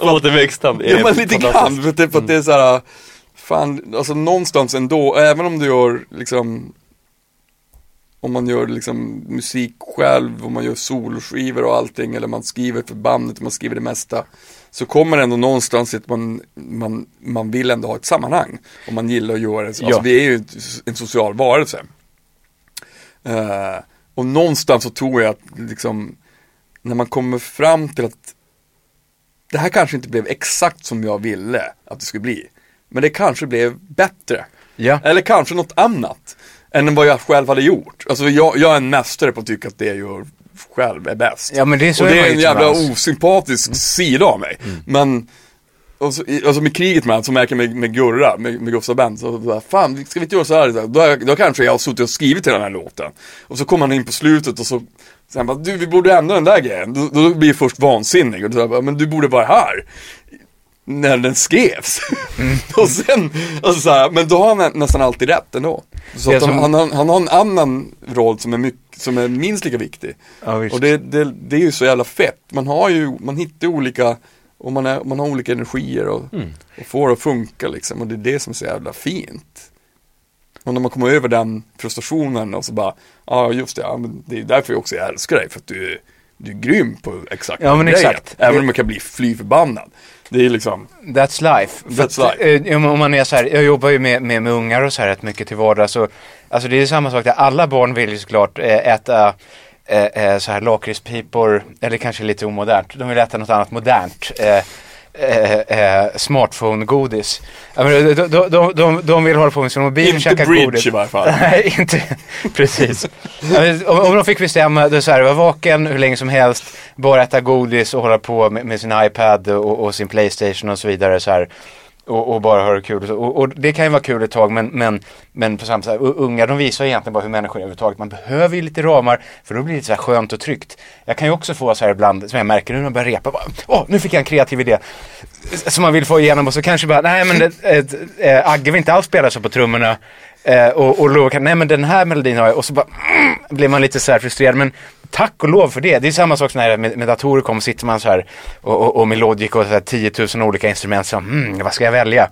Speaker 2: Återväxten
Speaker 1: ja men lite grann, för, för att det är så här, fan, alltså någonstans ändå, även om du gör liksom om man gör liksom musik själv, om man gör soloskivor och allting, eller man skriver för bandet, man skriver det mesta. Så kommer det ändå någonstans att man, man, man vill ändå ha ett sammanhang. Och man gillar att göra det. Alltså
Speaker 3: Ja.
Speaker 1: vi är ju en social varelse. Eh, och någonstans så tror jag att liksom, när man kommer fram till att det här kanske inte blev exakt som jag ville att det skulle bli. Men det kanske blev bättre.
Speaker 3: Ja.
Speaker 1: Eller kanske något annat. Än vad jag själv hade gjort. Alltså jag, jag är en mästare på att tycka att det jag gör själv är bäst.
Speaker 3: Ja, men det är så
Speaker 1: och
Speaker 3: är
Speaker 1: det är
Speaker 3: ju
Speaker 1: en jävla osympatisk sida av mig. Men och så, alltså med kriget med så märker jag med, med Gurra, med, med Gustav Benz, så bara, fan ska vi inte göra så här? Så här, Då, då kanske jag har suttit och skrivit till den här låten. Och så kommer han in på slutet och så Sen bara, du vi borde ändra den där grejen. Då, då blir jag först vansinnig och då bara, men du borde vara här. När den skrevs. och sen, alltså så här, men då har han nästan alltid rätt ändå. Så att han,
Speaker 3: som-
Speaker 1: han, har- han har en annan roll som är, mycket, som är minst lika viktig.
Speaker 3: Ja.
Speaker 1: Och det, det, det är ju så jävla fett. Man har ju, man hittar olika, och man, är, man har olika energier och, och får att funka liksom. Och det är det som är så jävla fint. Och när man kommer över den frustrationen och så bara, ja just det, ja, men det är därför jag också älskar dig. För att du, du är grym på exakt
Speaker 3: Ja, men
Speaker 1: grejen.
Speaker 3: exakt.
Speaker 1: Även om man kan bli fly förbannad. Det är liksom,
Speaker 3: That's life.
Speaker 1: That's
Speaker 3: att, eh, om man är så här, jag jobbar ju med, med, med ungar och så här rätt mycket till vardags. Så, alltså det är samma sak där, alla barn vill ju såklart eh, äta eh, eh, så här lakritspipor, eller kanske lite omodernt. De vill äta något annat modernt. Eh, eh, eh, smartphone-godis. De, de, de, de, vill hålla på med sin mobil och
Speaker 1: Inte
Speaker 3: käka
Speaker 1: bridge
Speaker 3: godis.
Speaker 1: i varje fall.
Speaker 3: Nej, inte precis. Om, om de fick bestämma, då så här, vara vaken hur länge som helst, bara äta godis och hålla på med, med sin iPad och, och sin Playstation och så vidare så här. Och, och bara ha det kul. Och, och, det kan ju vara kul ett tag men, men, men på samma sätt, unga de visar egentligen bara hur människor är överhuvudtaget. Man behöver ju lite ramar för då blir det så här skönt och tryggt. Jag kan ju också få så här ibland, som jag märker nu när man börjar repa, bara, åh nu fick jag en kreativ idé. Som man vill få igenom och så kanske bara, nej men det, ett, äh, Agge vill inte alls spela så på trummorna. Eh, och, och Lova kan, nej men den här melodin har jag, och så bara mm, blir man lite så här frustrerad. Men tack och lov för det. Det är samma sak som när med, med datorer kom, sitter man så här och, och, och med Logic och så här 10 000 olika instrument Så, mm, vad ska jag välja?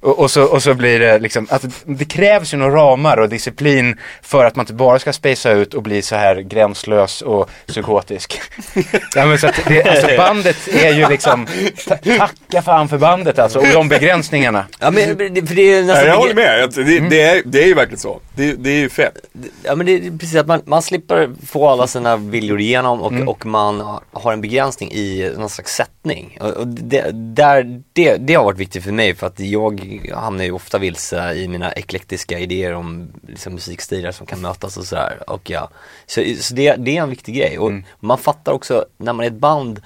Speaker 3: Och, och, så, och så blir det liksom, att det krävs ju några ramar och disciplin för att man inte bara ska spacea ut och bli så här gränslös och psykotisk. ja, men så att det, alltså bandet är ju liksom, ta, tacka fan för bandet alltså och de begränsningarna.
Speaker 2: Ja men för det är nästan
Speaker 1: jag håller med, det, det, är, det är ju verkligen så. Det, det är ju fett.
Speaker 2: Ja men det är precis att man, man slipper få alla sina viljor igenom och, och man har en begränsning i någon slags sättning. Och, och det, där, det, det har varit viktigt för mig för att jag hamnar ju ofta vilse i mina eklektiska idéer om liksom, musikstilar som kan mötas och sådär. Och ja, så, så det, det är en viktig grej. Och man fattar också, när man är ett band,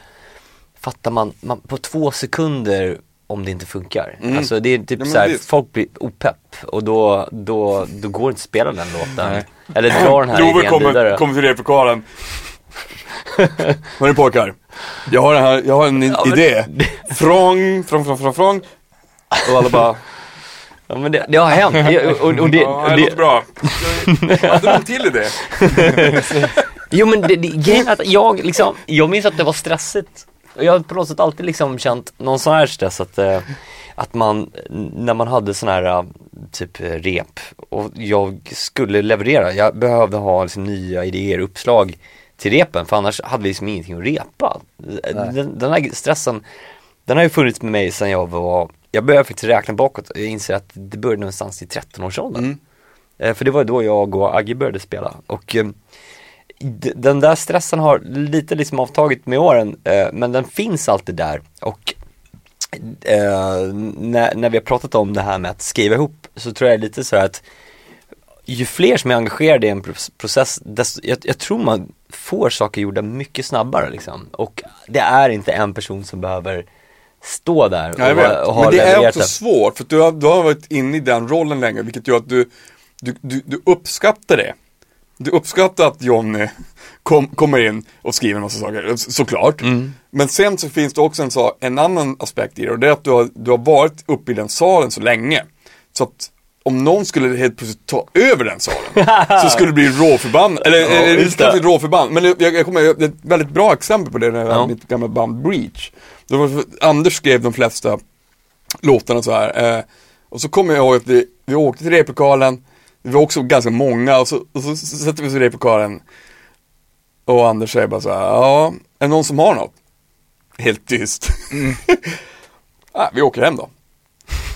Speaker 2: fattar man, man på två sekunder om det inte funkar. Alltså det är typ
Speaker 1: men
Speaker 2: såhär, folk blir opepp och då, då, då går det inte att spela den låten. Eller dra den här idén
Speaker 1: kommer,
Speaker 2: vidare.
Speaker 1: kommer till replokalen. Hörni pojkar, jag har, här, jag har en
Speaker 2: men-
Speaker 1: idé. Frång, frång, frång, frång, frång. Och alla bara,
Speaker 2: Ja men det, det har hänt. Och, och, och det,
Speaker 1: ja, det
Speaker 2: det,
Speaker 1: låter bra. Jag hade någon till idé.
Speaker 2: jo men det, det, grejen är att jag liksom, jag minns att det var stressigt. Jag har på något sätt alltid liksom känt någon sån här stress att, eh, att man, när man hade sån här eh, typ eh, rep och jag skulle leverera, jag behövde ha liksom nya idéer, uppslag till repen för annars hade vi liksom ingenting att repa. Den, den här stressen, den har ju funnits med mig sedan jag var, jag började faktiskt räkna bakåt och jag inser att det började någonstans i 13-årsåldern. Eh, För det var då jag och Agge började spela och eh, den där stressen har lite liksom avtagit med åren eh, men den finns alltid där och när, när vi har pratat om det här med att skriva ihop så tror jag lite så att ju fler som är engagerade i en pro- process, desto, jag, jag tror man får saker gjorda mycket snabbare liksom. Och det är inte en person som behöver stå där och,
Speaker 1: Ja, vet.
Speaker 2: och ha
Speaker 1: Men det är också svårt, för du har, du har varit inne i den rollen länge, vilket gör att du, du, du, du uppskattar det. Du uppskattar att Johnny kom, kommer in och skriver en massa saker, så- såklart. Men sen så finns det också en, en annan aspekt i det, och det är att du har, du har varit uppe i den salen så länge. Så att om någon skulle helt plötsligt ta över den salen, så skulle det bli råförband, eller
Speaker 2: Ja,
Speaker 1: inte kanske
Speaker 2: det.
Speaker 1: råförband, men jag, jag kommer ett väldigt bra exempel på det när
Speaker 2: Ja.
Speaker 1: mitt gamla band Breach. Det var, Anders skrev de flesta låtarna så här. Eh, och så kommer jag ihåg att vi, vi åkte till replokalen, vi var också ganska många och så, och så sätter vi oss i replokalen och Anders säger bara så här, ja, är det någon som har något? Helt tyst. ah, vi åker hem då.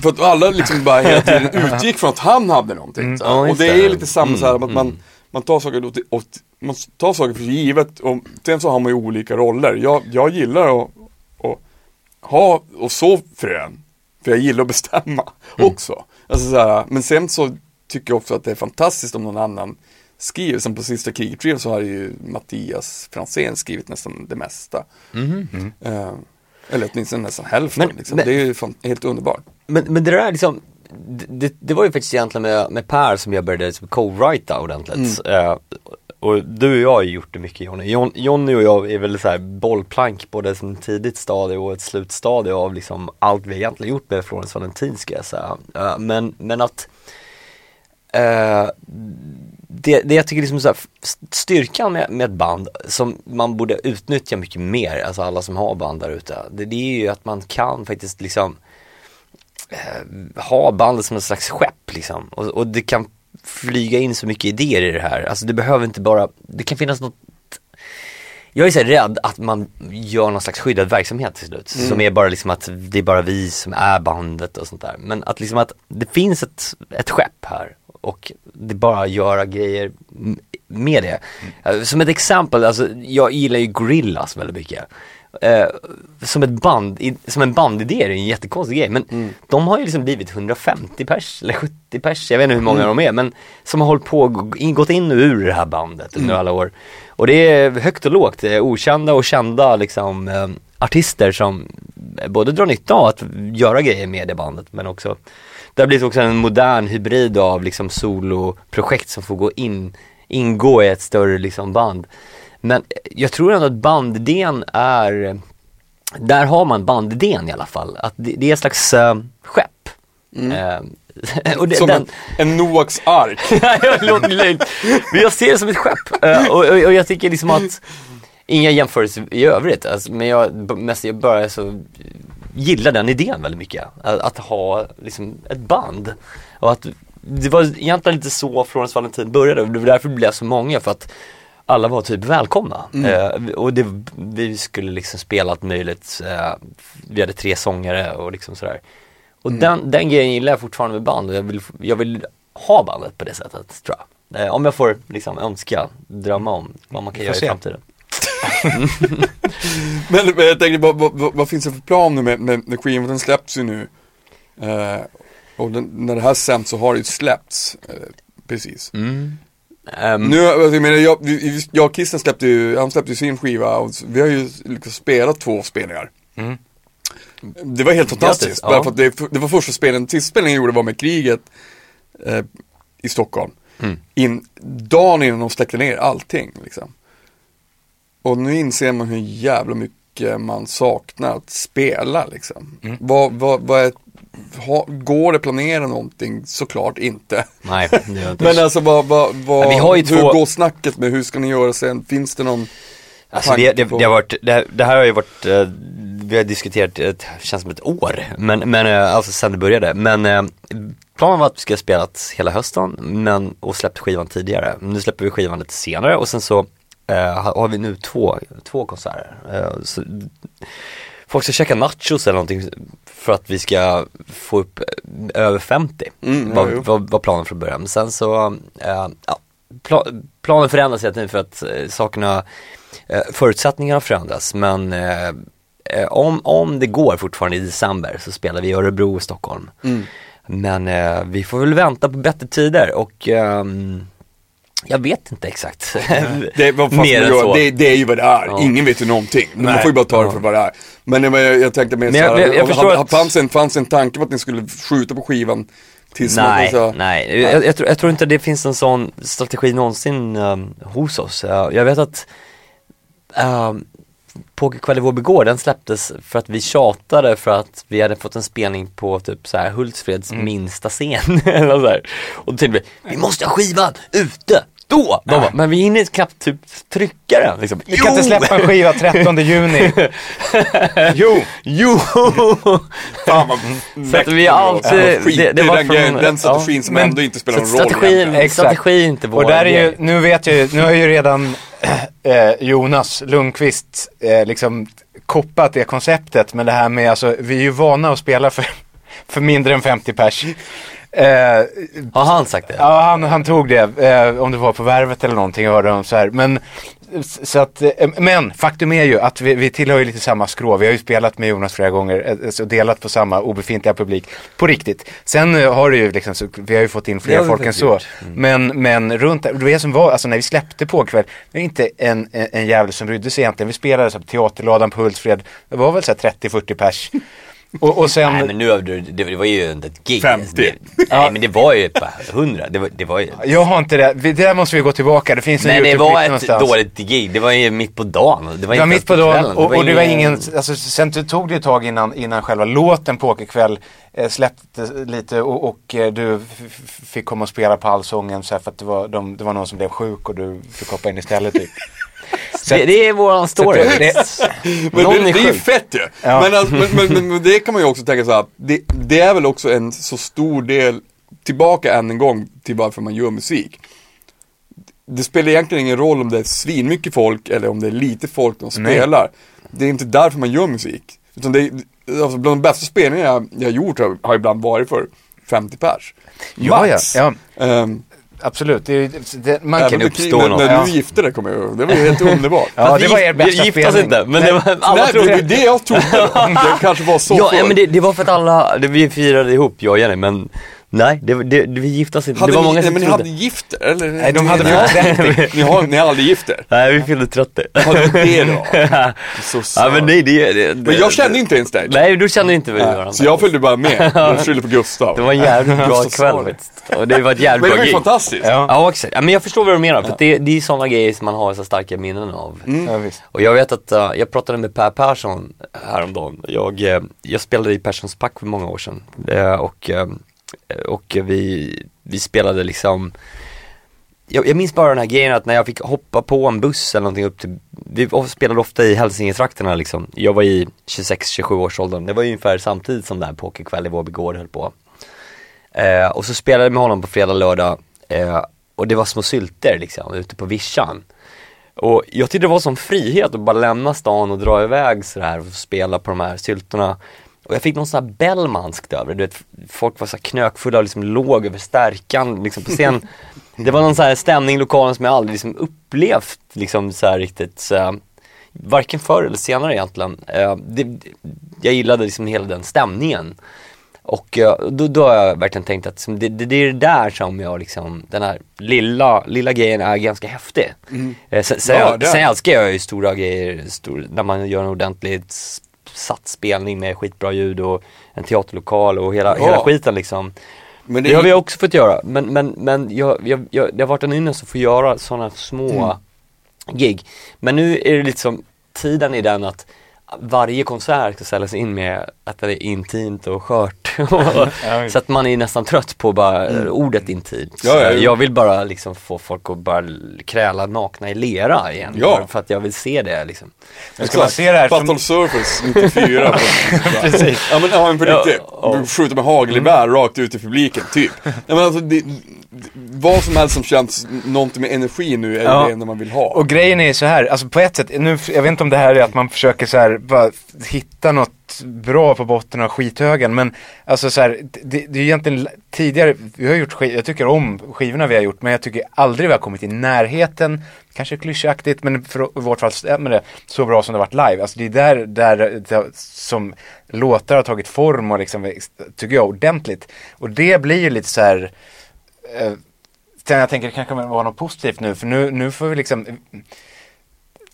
Speaker 1: För att alla liksom bara hela tiden utgick från att han hade någonting. här.
Speaker 2: Ja,
Speaker 1: och det är lite samma så här, att
Speaker 2: Mm,
Speaker 1: man, man tar saker åt, åt, man tar saker för givet och sen så har man ju olika roller. Jag, jag gillar att ha och så frön. För jag gillar att bestämma
Speaker 2: Mm.
Speaker 1: också. Alltså så här, men sen så tycker jag också att det är fantastiskt om någon annan skriver. Som på sista kriget så har ju Mattias Franzén skrivit nästan det mesta. Eh, eller åtminstone nästan hälften.
Speaker 2: Men-
Speaker 1: liksom.
Speaker 2: men-
Speaker 1: Det är ju fan, helt underbart.
Speaker 2: Men, men det där liksom, det, det var ju faktiskt egentligen med, med Per som jag började co-writa ordentligt. Eh, och du och jag har ju gjort det mycket Jonny. Jon, Jonny och jag är väl så här bollplank både som tidigt stadie och ett slutstadie av liksom allt vi egentligen gjort med Florence Valentin ska jag säga. Eh, men, men att Uh, det, det jag tycker liksom så här, styrkan med, med ett band som man borde utnyttja mycket mer, alltså alla som har band där ute, det, det är ju att man kan faktiskt liksom eh, ha bandet som en slags skepp liksom. Och, och det kan flyga in så mycket idéer i det här. Alltså det behöver inte bara, det kan finnas något jag är så rädd att man gör någon slags skyddad verksamhet till slut. Som är bara liksom att det är bara vi som är bandet och sånt där. Men att liksom att det finns ett, ett skepp här och det är bara att göra grejer med det. Eh, Som ett exempel, alltså jag gillar ju Gorillaz väldigt mycket. Eh, som ett band, i, som en bandidé är det en jättekonstig grej men
Speaker 1: Mm.
Speaker 2: de har ju liksom blivit 150 pers eller 70 pers, jag vet inte hur
Speaker 1: Mm.
Speaker 2: många de är men som har hållit på, in- gått in och ur det här bandet under
Speaker 1: Mm.
Speaker 2: alla år. Och det är högt och lågt, är okända och kända liksom eh, artister som både drar nytta av att göra grejer med det bandet men också det har blivit också en modern hybrid av liksom soloprojekt som får gå in, ingå i ett större liksom band. Men jag tror ändå att bandidén är, där har man bandidén i alla fall, att det, det är ett slags äh, skepp. Eh, och det,
Speaker 1: Som
Speaker 2: den,
Speaker 1: en, en Noaks ark.
Speaker 2: Men jag ser det som ett skepp. Eh, och, och, och jag tycker liksom att, inga jämförelser i övrigt, alltså, men jag, mest jag börjar så gillar den idén väldigt mycket. Att, att ha liksom ett band. Och att det var egentligen inte så Florence Valentin började, det var därför det blev så många för att alla var typ välkomna. Eh, och det, vi skulle liksom spela allt möjligt. Eh, vi hade tre sångare och liksom sådär. Och den, den grejen gillar jag fortfarande med band och jag vill, jag vill ha bandet på det sättet tror jag. Eh, om jag får liksom önska, drömma om vad man kan göra
Speaker 3: får
Speaker 2: i
Speaker 3: se.
Speaker 2: framtiden.
Speaker 1: Men, men jag tänkte, vad, vad, vad, vad finns det för plan nu med, med, med skivan? Den släpps ju nu. Eh, och den, när det här sänds så har det ju släppts. Eh, precis.
Speaker 2: Mm. Ehm,
Speaker 1: Nu, alltså, jag menar, jag, jag och Kissen släppte ju, han släppte ju sin skiva och vi har ju liksom spelat två spelningar.
Speaker 3: Mm.
Speaker 1: Det var helt fantastiskt,
Speaker 2: Grattis, ja.
Speaker 1: för det, det var första spelningen, sista spelningen jag gjorde var med kriget eh, i Stockholm.
Speaker 2: Mm.
Speaker 1: In, dagen innan de släckte ner allting liksom. Och nu inser man hur jävla mycket man saknar att spela liksom.
Speaker 3: Mm.
Speaker 1: Vad, vad, vad är, ha, går det planera någonting? Såklart inte.
Speaker 2: nej, inte.
Speaker 1: Men alltså vad, vad, vad,
Speaker 2: har ju
Speaker 1: hur
Speaker 2: två-
Speaker 1: går snacket med hur ska ni göra sen? Finns det någon
Speaker 2: Alltså det, det, det har varit, det, det här har ju varit, eh, vi har diskuterat, ett, känns som ett år, men, men eh, alltså sen det började. Men eh, planen var att vi skulle ha spelat hela hösten, men, och släppt skivan tidigare. Nu släpper vi skivan lite senare och sen så eh, har har vi nu två, två konserter. Eh, så, folk ska käka nachos eller någonting för att vi ska få upp eh, över 50.
Speaker 1: Mm,
Speaker 2: var, var, var planen från början. Men sen så, eh, ja, pla, planen förändras hela tiden för att eh, sakerna, eh, förutsättningarna förändras. Men eh, eh, om, om det går fortfarande i december så spelar vi i Örebro och Stockholm.
Speaker 1: Mm.
Speaker 2: Men vi får väl vänta på bättre tider och ehm, jag vet inte exakt.
Speaker 1: Det, fan
Speaker 2: Mer än så.
Speaker 1: Det, det är ju vad det är,
Speaker 2: Ja.
Speaker 1: ingen vet ju någonting. Men man
Speaker 2: Nej.
Speaker 1: får ju bara ta det för vad det är. Men jag, jag, tänkte mer såhär,
Speaker 2: jag- jag
Speaker 1: hade-
Speaker 2: att-
Speaker 1: fanns, en, fanns en tanke på att ni skulle skjuta på skivan tills
Speaker 2: Nej,
Speaker 1: man, så,
Speaker 2: nej. Jag, jag, tror, jag tror inte det finns en sån strategi någonsin um, hos oss. Uh, jag vet att um, Pokerkväll i Vårby gård, den släpptes för att vi tjatade för att vi hade fått en spelning på typ så här Hultsfreds minsta scen. Eller så här. Och då tänkte vi, vi måste ha skivan ute, då! De bara, men vi hinner knappt typ trycka den. Liksom.
Speaker 3: Vi kan inte släppa en skiva 13 juni. jo!
Speaker 2: Jo!
Speaker 1: fan vad
Speaker 2: Så att vi alltid,
Speaker 1: Ja, skit i den grejen, den strategin som ändå inte spelar någon roll.
Speaker 3: Exakt.
Speaker 2: strategi är inte vår
Speaker 3: Och där är ju, nu vet jag ju, nu har ju redan Jonas Lundqvist eh, liksom koppat det konceptet. Men det här med, alltså vi är ju vana att spela för, för mindre än 50 pers. Eh,
Speaker 2: Har han sagt det?
Speaker 3: Ja, han, han tog det, eh, om det var på Värvet eller någonting, jag hörde om så här. Men, så att, eh, men faktum är ju att vi, vi tillhör ju lite samma skrå. Vi har ju spelat med Jonas flera gånger eh, så delat på samma obefintliga publik. På riktigt. Sen har det ju liksom, så, vi har ju fått in fler folk än så.
Speaker 2: Mm.
Speaker 3: Men, men runt, det som var, alltså när vi släppte på kväll, det var inte en, en, en jävel som brydde sig egentligen. Vi spelade så här, Teaterladan på Hultsfred, det var väl så här 30-40 pers. Och, och sen...
Speaker 2: Nej men nu överdriver du, det, det var ju inte ett gig.
Speaker 1: 50.
Speaker 2: Det, nej men det var ju bara 100, det var, det var ju
Speaker 3: Jag har inte det, det där måste vi gå tillbaka, det finns en
Speaker 2: Men det var ett
Speaker 3: någonstans.
Speaker 2: dåligt gig, det var ju mitt på dagen. Det var,
Speaker 3: Det var mitt på dagen
Speaker 2: kvällen.
Speaker 3: och, och det var ingen, alltså sen tog det ett tag innan, innan själva låten Pokerkväll eh, släppte lite och, och eh, du fick komma och spela på Allsången så här, för att det var, de, det var någon som blev sjuk och du fick hoppa in istället typ. Så
Speaker 2: det, det är våran story.
Speaker 3: Det-
Speaker 1: Men
Speaker 2: Någon
Speaker 1: det,
Speaker 2: är
Speaker 1: det är ju fett ju.
Speaker 3: Ja.
Speaker 1: Men, alltså, men, men, men, men det kan man ju också tänka så här. Det, det är väl också en så stor del, tillbaka än en gång till varför man gör musik. Det spelar egentligen ingen roll om det är svinmycket folk eller om det är lite folk
Speaker 3: Nej.
Speaker 1: spelar. Det är inte därför man gör musik. Utan det är, alltså bland de bästa spelningarna jag, jag har gjort har, har ibland varit för 50 pers.
Speaker 3: Ja, ja,
Speaker 1: Max.
Speaker 3: ja.
Speaker 1: Ehm,
Speaker 3: absolut. Det, är- det, man
Speaker 1: Även
Speaker 2: kan uppstå
Speaker 1: när,
Speaker 2: något.
Speaker 1: när du gifte dig kommer jag ihåg. Det var ju helt underbart.
Speaker 3: Ja, det var er bästa spelning.
Speaker 2: inte, men det var, alla
Speaker 1: Nej,
Speaker 2: trodde
Speaker 1: det, det jag trodde. Det kanske var så
Speaker 2: Ja,
Speaker 1: förr.
Speaker 2: ja men det, det var för att alla, det, vi firade ihop, jag och Jenny, men nej, det, det, det, vi gifte oss inte.
Speaker 1: Hade
Speaker 2: det var
Speaker 1: ni,
Speaker 2: många
Speaker 1: nej,
Speaker 2: som
Speaker 1: men ni hade gift er, eller?
Speaker 3: Nej, de hade
Speaker 1: ni, 30. Ni har, ni har aldrig gift er?
Speaker 2: Nej, vi fyllde 30.
Speaker 1: Hade det då? Så
Speaker 2: ja men nej, det, det, det
Speaker 1: Men jag kände inte ens dig.
Speaker 2: Nej, du kände inte varandra.
Speaker 1: Så jag följde bara med. Jag skyllde på Gustav.
Speaker 2: Det var en jävligt bra kväll faktiskt. Och det var ett jävligt
Speaker 1: Men det
Speaker 2: bra
Speaker 1: var ju fantastiskt.
Speaker 3: Ja.
Speaker 2: Ja, exakt. Ja, men jag förstår vad du menar, för att det, det är sådana grejer som man har så starka minnen av.
Speaker 1: Mm.
Speaker 3: Ja, visst.
Speaker 2: Och jag vet att, uh, jag pratade med Per Persson häromdagen. Jag, eh, jag spelade i Perssons Pack för många år sedan. Eh, och Eh, och vi, vi spelade liksom jag, jag minns bara den här grejen att när jag fick hoppa på en buss eller någonting upp till, vi spelade ofta i Hälsingetrakterna liksom. Jag var i 26-27 års åldern. Det var ju ungefär samtidigt som den här pokerkväll i Vårby gård höll på. Eh, och så spelade jag med honom på fredag, lördag eh, och det var små sylter liksom ute på vischan. Och jag tyckte det var som frihet att bara lämna stan och dra iväg sådär och spela på de här syltorna. Och jag fick någon sån här Bellmanskt över det, du vet, folk var så här knökfulla och liksom låg över stärkan liksom på scen. Det var någon sån här stämning i lokalen som jag aldrig liksom upplevt liksom så riktigt så Varken förr eller senare egentligen. Eh, det, jag gillade liksom hela den stämningen. Och eh, då, då har jag verkligen tänkt att liksom, det, det, det är det där som jag liksom, den här lilla, lilla grejen är ganska häftig. Eh, Sen, sen,
Speaker 1: Ja, är-
Speaker 2: sen älskar jag ju stora grejer, stor, när man gör en ordentligt s- satt spelning med skitbra ljud och en teaterlokal och hela,
Speaker 1: Ja.
Speaker 2: hela skiten liksom.
Speaker 1: Men
Speaker 2: Det har vi också fått göra, men, men, men jag, jag, jag, det har varit en ynnest att få göra sådana små gig. Men nu är det lite som, tiden i den att varje konsert ska ställas in med att det är intimt och skört. Så att man är nästan trött på bara ordet intimt.
Speaker 1: Ja, ja, ja.
Speaker 2: Jag vill bara liksom få folk att bara kräla nakna i lera igen.
Speaker 1: Ja.
Speaker 2: För att jag vill se det liksom.
Speaker 3: Men ska man se det här som...
Speaker 1: Battle Surfers 94 på,
Speaker 3: Precis.
Speaker 1: Ja men, ja, men på
Speaker 2: Ja,
Speaker 1: riktigt.
Speaker 2: ja.
Speaker 1: Skjuta med hagelgevär rakt ut i publiken, typ. Ja, men alltså, det, vad som helst som känns någonting med energi nu är
Speaker 3: Ja.
Speaker 1: det enda man vill ha.
Speaker 3: Och grejen är så här, alltså på ett sätt, nu, jag vet inte om det här är att man försöker så här, bara hitta något bra på botten av skithögen, men alltså så här, det, det är egentligen tidigare, vi har gjort skiv, jag tycker om skivorna vi har gjort, men jag tycker aldrig vi har kommit i närheten, kanske klyschaktigt, men för i vårt fall stämmer det, så bra som det varit live. Alltså det är där, där det, som låtar har tagit form och liksom, tycker jag, ordentligt. Och det blir ju lite så här, eh, Sen jag tänker det kanske var något positivt nu, för nu, nu får vi liksom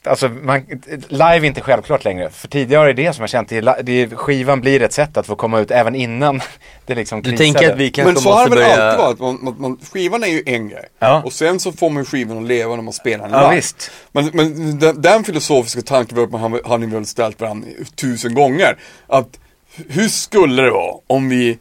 Speaker 3: Alltså, man, live är inte självklart längre. För tidigare är det som jag känt, det är, det är, skivan blir ett sätt att få komma ut även innan det liksom
Speaker 2: Du
Speaker 3: krisade.
Speaker 2: tänker att vi kanske
Speaker 1: Men så har det väl
Speaker 2: börja...
Speaker 1: alltid varit, man, man, man, skivan är ju en grej.
Speaker 3: Ja.
Speaker 1: Och sen så får man skivan att leva när man spelar den
Speaker 3: Ja,
Speaker 1: live.
Speaker 3: visst.
Speaker 1: Men, men den, den filosofiska tanken har man- har ni väl ställt varandra tusen gånger. Att hur skulle det vara om vi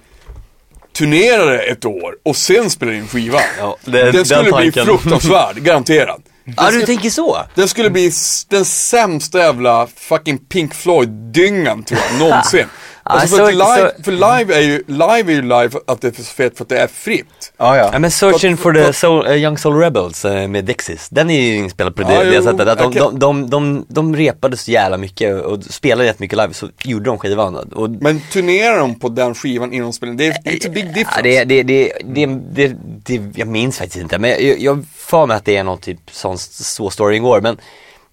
Speaker 1: turnerade ett år och sen spelade in skivan?
Speaker 2: Ja, det-
Speaker 1: den
Speaker 2: den
Speaker 1: skulle bli
Speaker 2: tanken.
Speaker 1: fruktansvärd, garanterat.
Speaker 2: Ja, du tänker så?
Speaker 1: Den skulle bli den sämsta jävla fucking Pink Floyd-dyngan tror jag, någonsin. Alltså för,
Speaker 2: så-
Speaker 1: live,
Speaker 2: så-
Speaker 1: för live är ju, live är ju live för att det är för fett för att det är fritt.
Speaker 3: Ja, ja.
Speaker 2: Men Searching
Speaker 1: För-
Speaker 2: for the
Speaker 1: för-
Speaker 2: soul, eh, Young Soul Rebels eh, med Dexys, den är ju inspelad på det,
Speaker 1: Ja,
Speaker 2: det
Speaker 1: jo,
Speaker 2: sättet att de,
Speaker 1: okej.
Speaker 2: de, de, de, de repade så jävla mycket och spelade jättemycket live, så gjorde de skivan och
Speaker 1: Men turnerar de på den skivan innan de spelar? Det är it's a big difference.
Speaker 2: Ja, det, det, det, det, det, det, jag minns faktiskt inte, men jag, jag får mig att det är någon typ sån, så storyn går, men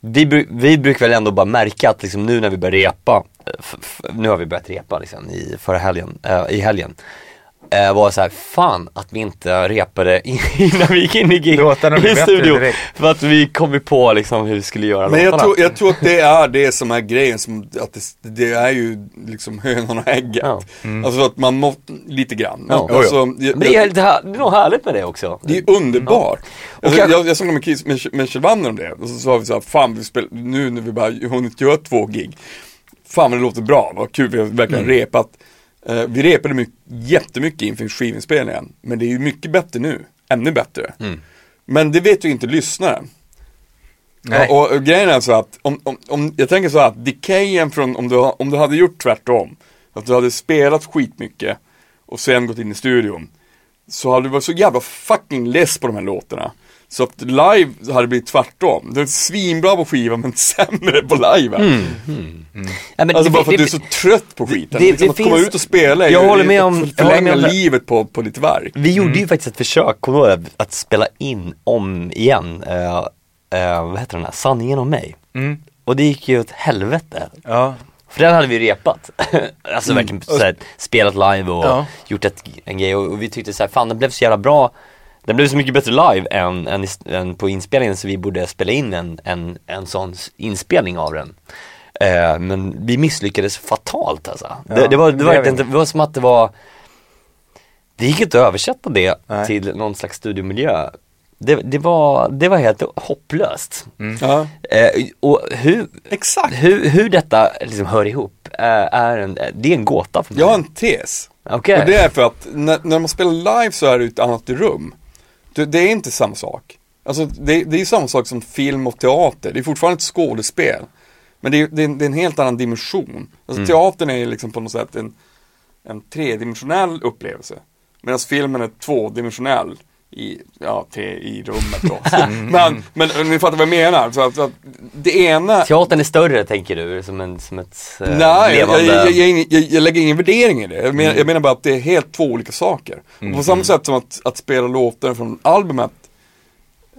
Speaker 2: vi, vi brukar väl ändå bara märka att liksom nu när vi börjar repa, eh, nu har vi börjat repa liksom i förra helgen, eh, i helgen, eh, var så här, fan att vi inte repade innan vi gick in i, gig, i studion. För att vi kom ju på liksom hur vi skulle göra
Speaker 1: Men jag tror, jag tror att det är det som är grejen, som, att det, det är ju liksom hönan och ägget.
Speaker 2: Ja.
Speaker 1: Alltså att man måste, lite grann.
Speaker 2: Ja.
Speaker 1: Alltså, jag,
Speaker 2: Men det är, lite här, det är nog härligt med det också.
Speaker 1: Det är underbart. Alltså,
Speaker 2: kanske-
Speaker 1: jag, jag snackade med, med, med Kjell om det, och så sa vi så här, fan vi spel, nu när vi bara hunnit göra två gig, fan vad det låter bra, vad kul, vi har verkligen
Speaker 2: Mm.
Speaker 1: repat. Eh, vi repade mycket, jättemycket inför skivinspelningen, men det är ju mycket bättre nu, ännu bättre.
Speaker 2: Mm.
Speaker 1: Men det vet ju inte lyssnaren. Ja, och, och grejen är så att, om, om, om, jag tänker så att decayen från, om du, om du hade gjort tvärtom, att du hade spelat skitmycket och sen gått in i studion, så hade du varit så jävla fucking less på de här låtarna. Så att live hade blivit tvärtom. Det är svinbra på skiva men sämre på live.
Speaker 2: Ja, men
Speaker 1: Alltså
Speaker 2: det-
Speaker 1: bara för att
Speaker 2: det-
Speaker 1: du är så trött på skiten.
Speaker 2: det-
Speaker 1: liksom
Speaker 2: det
Speaker 1: att komma
Speaker 2: finns-
Speaker 1: ut och spela är
Speaker 2: Jag
Speaker 1: ju
Speaker 2: håller med
Speaker 1: att
Speaker 2: om- jag håller
Speaker 1: förlänga
Speaker 2: med om
Speaker 1: livet på, på ditt verk.
Speaker 2: Vi gjorde
Speaker 3: Mm.
Speaker 2: ju faktiskt ett försök, kommer du? Att spela in om igen, eh, eh, vad heter den här, Sanningen om mig.
Speaker 3: Mm.
Speaker 2: Och det gick ju åt helvete.
Speaker 3: Ja.
Speaker 2: För den hade vi repat. alltså verkligen såhär, spelat live och
Speaker 3: Ja.
Speaker 2: gjort ett, en grej och, och vi tyckte såhär, fan den blev så jävla bra den blev så mycket bättre live än, än, än på inspelningen så vi borde spela in en, en, en sån inspelning av den. Eh, men vi misslyckades fatalt alltså. det,
Speaker 3: Ja,
Speaker 2: det, var, det,
Speaker 3: det
Speaker 2: var,
Speaker 3: är
Speaker 2: inte,
Speaker 3: vi.
Speaker 2: det var som att det var Det gick inte att översätta det
Speaker 3: Nej.
Speaker 2: till någon slags studiomiljö. Det, det, var, det var helt hopplöst.
Speaker 1: Ja.
Speaker 2: Eh, och hur,
Speaker 1: Exakt.
Speaker 2: hur, hur detta liksom hör ihop eh, är en, det är en gåta för mig.
Speaker 1: Jag har en tes.
Speaker 2: Okej.
Speaker 1: Och det är för att när, när man spelar live så är det ett annat rum. Det, det är inte samma sak. Alltså det, det är samma sak som film och teater. Det är fortfarande ett skådespel. Men det är, det är, en, det är en helt annan dimension. Alltså teatern är liksom på något sätt en, en tredimensionell upplevelse. Medan filmen är tvådimensionell i, ja, tre, i rummet då. men, men ni fattar vad jag menar. Så att, så att det ena
Speaker 2: Teatern är större tänker du, som, en, som ett eh,
Speaker 1: Nej, jag,
Speaker 2: levande...
Speaker 1: jag, jag, jag, jag, jag lägger ingen värdering i det. Jag menar, jag menar bara att det är helt två olika saker. Och på samma sätt som att, att spela låtar från albumet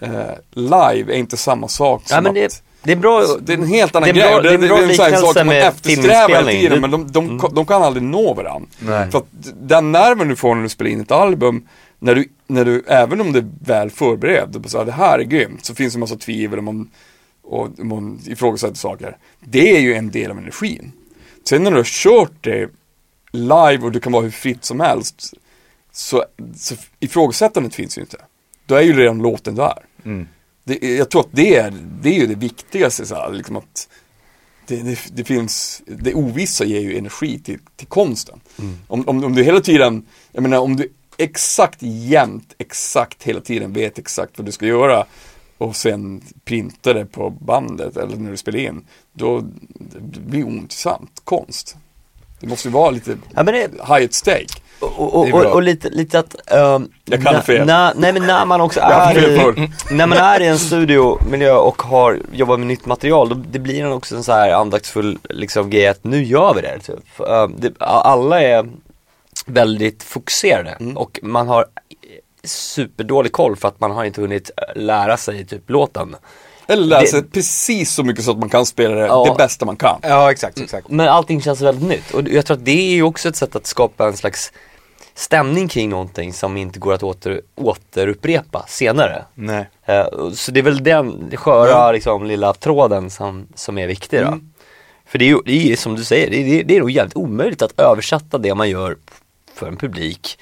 Speaker 1: eh, live är inte samma sak som
Speaker 2: ja, men det,
Speaker 1: att
Speaker 2: det är bra,
Speaker 1: det är en helt annan
Speaker 2: det
Speaker 1: grej.
Speaker 2: det är en
Speaker 1: sån sak som man eftersträvar hela tiden, men de, de, de kan aldrig nå varandra.
Speaker 3: Nej.
Speaker 1: För att den nerven du får när du spelar in ett album, när du, när du även om det är väl förberedd, så här, det här är grymt, så finns det en massa tvivel och man, och man ifrågasätter saker. Det är ju en del av energin. Sen när du har kört det live och du kan vara hur fritt som helst, så, så ifrågasättandet finns ju inte. Då är ju redan låten där.
Speaker 3: Mm.
Speaker 1: Det, jag tror att det är, det är ju det viktigaste så här, liksom att det, det, det finns, det ovissa ger ju energi till, till konsten. Om, om, om du hela tiden, jag menar om du exakt jämt, exakt hela tiden vet exakt vad du ska göra och sen printar det på bandet eller när du spelar in, då det blir ointressant konst. Det måste ju vara lite
Speaker 2: Ja, det-
Speaker 1: high at stake.
Speaker 2: och, och,
Speaker 1: det
Speaker 2: och, och lite, lite att, um,
Speaker 1: Jag kan
Speaker 2: na-
Speaker 1: fel.
Speaker 2: na- nej men när man också är i, när man är i en studiomiljö och har, jobbar med nytt material, då det blir också en så här andaktsfull liksom grej att nu gör vi det. Typ. Um, det alla är väldigt fokuserade
Speaker 1: Mm.
Speaker 2: och man har superdålig koll för att man har inte hunnit lära sig typ låten.
Speaker 1: Eller läsa
Speaker 2: Det-
Speaker 1: precis så mycket så att man kan spela det,
Speaker 2: Ja.
Speaker 1: det bästa man kan.
Speaker 3: Ja, exakt, exakt.
Speaker 2: Men allting känns väldigt nytt och jag tror att det är ju också ett sätt att skapa en slags stämning kring någonting som inte går att åter, återupprepa senare.
Speaker 3: Nej.
Speaker 2: Eh, Så det är väl den sköra liksom, lilla tråden som, som är viktig då.
Speaker 1: Mm.
Speaker 2: För det är ju, det är, som du säger, det är, det är nog jävligt omöjligt att översätta det man gör för en publik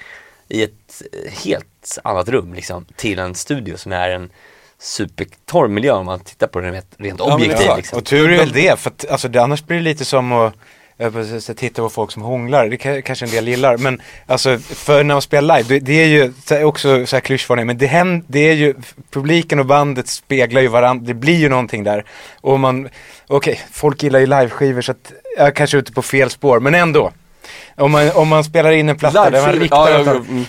Speaker 2: i ett eh, helt annat rum liksom, till en studio som är en supertorr miljö om man tittar på den rent, rent
Speaker 1: men
Speaker 2: objektivt.
Speaker 1: exakt.
Speaker 2: liksom.
Speaker 3: Och tur är väl det, för att alltså, det, annars blir det lite som att titta på folk som hånglar, det kan, kanske en del gillar. Men alltså, för när man spelar live, det, det är ju så här, också så här klyschvarning, men det, händer, det är ju, publiken och bandet speglar ju varandra, det blir ju någonting där. Och man, okej, folk gillar ju liveskivor så att jag är kanske är ute på fel spår, men ändå. Om man, om man spelar in en platta där man riktar
Speaker 1: ja, ja,
Speaker 3: något-
Speaker 1: mm.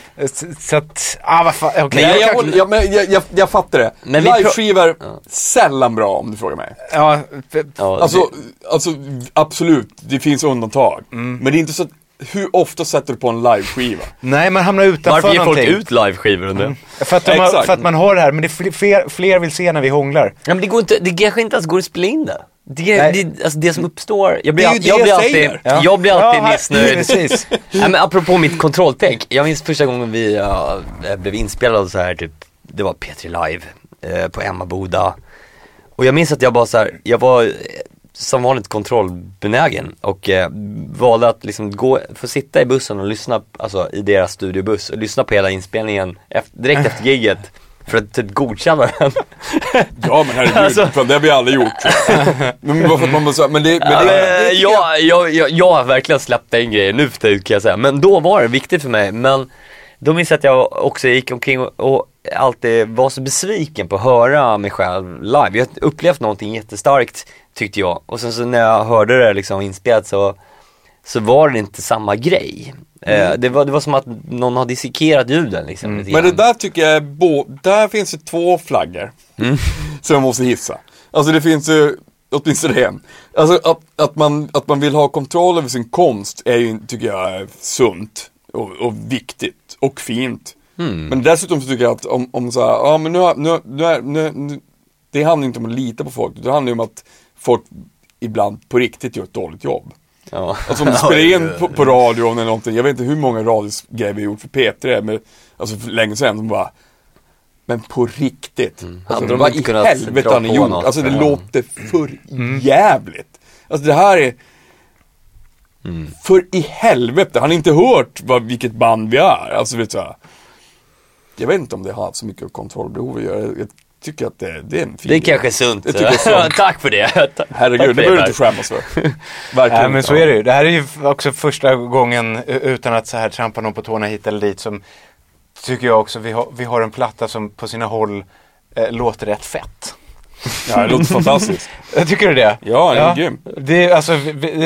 Speaker 3: så, att, ah vad fan, okej.
Speaker 1: Nej,
Speaker 3: jag
Speaker 1: jag,
Speaker 3: kanske-
Speaker 1: jag, men jag, jag, jag fattar det.
Speaker 2: Men
Speaker 1: Liveskivor,
Speaker 2: Ja.
Speaker 1: sällan bra om du frågar mig.
Speaker 3: ja, f-
Speaker 2: Ja,
Speaker 1: Alltså, alltså absolut, det finns undantag.
Speaker 3: Mm.
Speaker 1: Men det är inte så att, hur ofta sätter du på en liveskiva?
Speaker 3: nej man hamnar utanför
Speaker 2: Varför ger folk
Speaker 3: någonting.
Speaker 2: ut liveskivor undrar jag?
Speaker 3: För att, de har, för att man har det här, men det är fler- fler, fler vill se när vi hånglar.
Speaker 2: Ja, men det går inte, det kanske inte ens går att spela in det. Det, det, alltså det som uppstår, jag blir, all, jag blir alltid.
Speaker 3: Ja.
Speaker 2: jag blir alltid
Speaker 3: Ja,
Speaker 2: missnöjd.
Speaker 3: precis.
Speaker 2: Nej, men apropå mitt kontrolltänk, jag minns första gången vi ja, blev inspelade så här typ, det var P3 Live eh, på Emmaboda. Och jag minns att jag bara så här, jag var eh, som vanligt kontrollbenägen och eh, valde att liksom gå, få sitta i bussen och lyssna, alltså i deras studiobuss och lyssna på hela inspelningen efter, direkt efter gigget för att typ godkänna den.
Speaker 1: Ja men herregud,
Speaker 2: Alltså-
Speaker 1: fan, det har vi aldrig gjort. men bara för att man här, men det, men det, jag-
Speaker 2: jag, jag, jag, jag har verkligen släppt den grejen nu för tiden kan jag säga. Men då var det viktigt för mig. Men då minns jag att jag också gick omkring och, och alltid var så besviken på att höra mig själv live. Jag har upplevt någonting jättestarkt tyckte jag. Och sen så när jag hörde det liksom inspelat så, så var det inte samma grej. Eh, det, var, det var som att någon har dissekerat ljuden liksom lite
Speaker 1: Men det där tycker jag är bo- där finns det två flaggor. Som jag måste hissa. Alltså det finns ju åtminstone en. Alltså att, att, man, att man vill ha kontroll över sin konst är ju, tycker jag, är sunt. Och, och viktigt. Och fint. Men dessutom så tycker jag att om, om så här, ja men nu, har- nu, nu, är, nu, nu Det handlar inte om att lita på folk. Det handlar ju om att folk ibland på riktigt gör ett dåligt jobb.
Speaker 2: Ja.
Speaker 1: Alltså om du spelar in på, på radion eller någonting, jag vet inte hur många radiogrejer vi gjort för P3, men, alltså för länge sedan, som bara Men på riktigt. Alltså,
Speaker 2: Hade de
Speaker 1: vad
Speaker 2: inte
Speaker 1: i
Speaker 2: kunnat
Speaker 1: helvete
Speaker 2: dra
Speaker 1: har ni
Speaker 2: på
Speaker 1: gjort?
Speaker 2: något?
Speaker 1: Alltså det
Speaker 2: Ja.
Speaker 1: låter för jävligt. Alltså det här är För i helvete, har ni inte hört vad, vilket band vi är? Alltså vet du. Jag vet inte om det har så mycket kontrollbehov att göra. Jag tycker att det, det är en fin
Speaker 2: Det är kanske är sunt.
Speaker 1: Jag tycker sunt.
Speaker 2: Tack för det. Tack
Speaker 1: Herregud,
Speaker 2: för
Speaker 1: det behöver du inte skämmas för. Verkligen
Speaker 3: Nej men så är det ju. Det här är ju också första gången utan att så här trampa någon på tårna hit eller dit som tycker jag också vi har, vi har en platta som på sina håll eh, låter rätt fett.
Speaker 1: Ja, det låter fantastiskt.
Speaker 3: Tycker du det?
Speaker 1: Ja, den är grym.
Speaker 3: Det är alltså,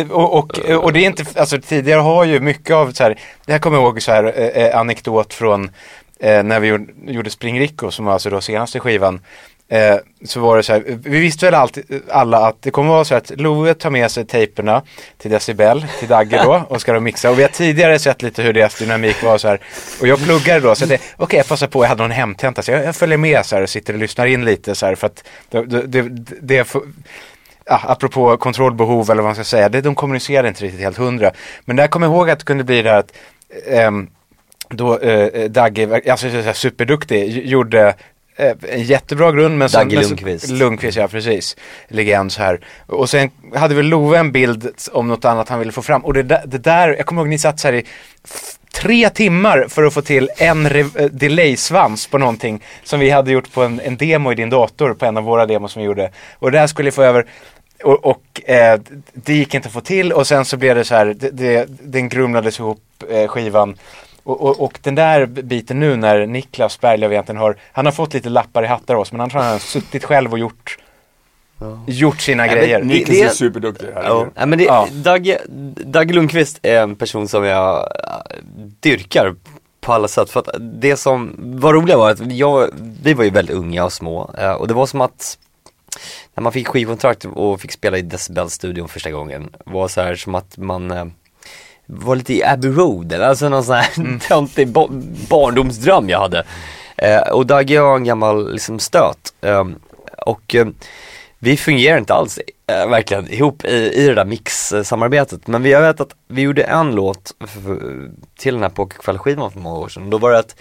Speaker 3: och, och, och det är inte, alltså tidigare har ju mycket av så här, det här kommer jag ihåg så här eh, eh, anekdot från eh, när vi gjorde, gjorde Spring Rico som var alltså då senaste skivan. Eh, så var det så här, vi visste väl alltid, alla att det kommer vara så att Love tar med sig tejperna till Decibel, till Dagge då och ska de mixa. Och vi har tidigare sett lite hur deras dynamik var så här. Och jag pluggade då så jag tänkte, okej jag passar på, jag hade någon hemtenta så jag, jag följer med så här och sitter och lyssnar in lite så här för att det, det, det, det ja, apropå kontrollbehov eller vad man ska säga, det, de kommunicerade inte riktigt helt hundra. Men där kommer jag ihåg att det kunde bli det här att ehm, då eh, Dagge, alltså superduktig, gj- gjorde eh, en jättebra grund men sen,
Speaker 2: Dagge Lundqvist.
Speaker 3: Lundqvist, ja precis. Legend så här. Och sen hade väl Love en bild om något annat han ville få fram. Och det, det där, jag kommer ihåg ni satt så här i tre timmar för att få till en eh, delay-svans på någonting som vi hade gjort på en, en demo i din dator på en av våra demos som vi gjorde. Och det här skulle få över och, och eh, det gick inte att få till och sen så blev det så här, det, det, den grumlades ihop eh, skivan. Och, och, och den där biten nu när Niklas Berglöf egentligen har, han har fått lite lappar i hattar av oss men han tror han har suttit själv och gjort, gjort sina
Speaker 2: men
Speaker 3: grejer.
Speaker 2: ni-
Speaker 1: Niklas
Speaker 2: det-
Speaker 1: är superduktig.
Speaker 2: Ja. Nej, men det,
Speaker 3: Ja.
Speaker 2: Dagge, Dagge Lundqvist är en person som jag äh, dyrkar på alla sätt. För att det som var roliga var att jag, vi var ju väldigt unga och små eh, och det var som att när man fick skivkontrakt och fick spela i Decibel-studion första gången var så här som att man eh, var lite i Abbey Road eller alltså någon sån här töntig ba- barndomsdröm jag hade. Eh, och Dagge var en gammal liksom stöt. Eh, och eh, vi fungerar inte alls eh, verkligen ihop i, i det där mix-samarbetet. Men vi, jag vet att vi gjorde en låt för, till den här Pokerkväll-skivan för många år sedan. Då var det att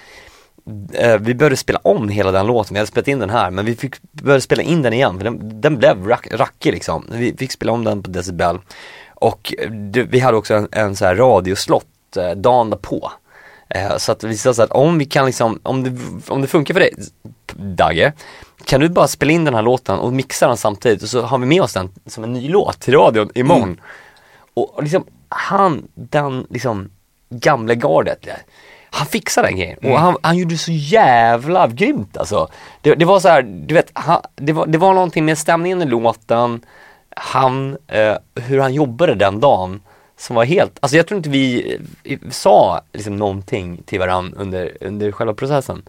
Speaker 2: eh, vi började spela om hela den låten, vi hade spelat in den här men vi fick börja spela in den igen för den, den blev rack, rackig liksom. Vi fick spela om den på decibel och eh, det, vi hade också en, en så här radioslott eh, dagen därpå. Eh, så att vi sa så att om vi kan liksom, om det, om det funkar för dig Dagge, kan du bara spela in den här låten och mixa den samtidigt och så har vi med oss den som en ny låt till radion imorgon. Och, och liksom, han, den liksom gamle gardet, han fixade den grejen och han, han gjorde så jävla grymt alltså. Det, det var så här, du vet, han, det, var, det var någonting med stämningen i låten, han, eh, hur han jobbade den dagen som var helt, alltså jag tror inte vi eh, sa liksom någonting till varandra under, under själva processen.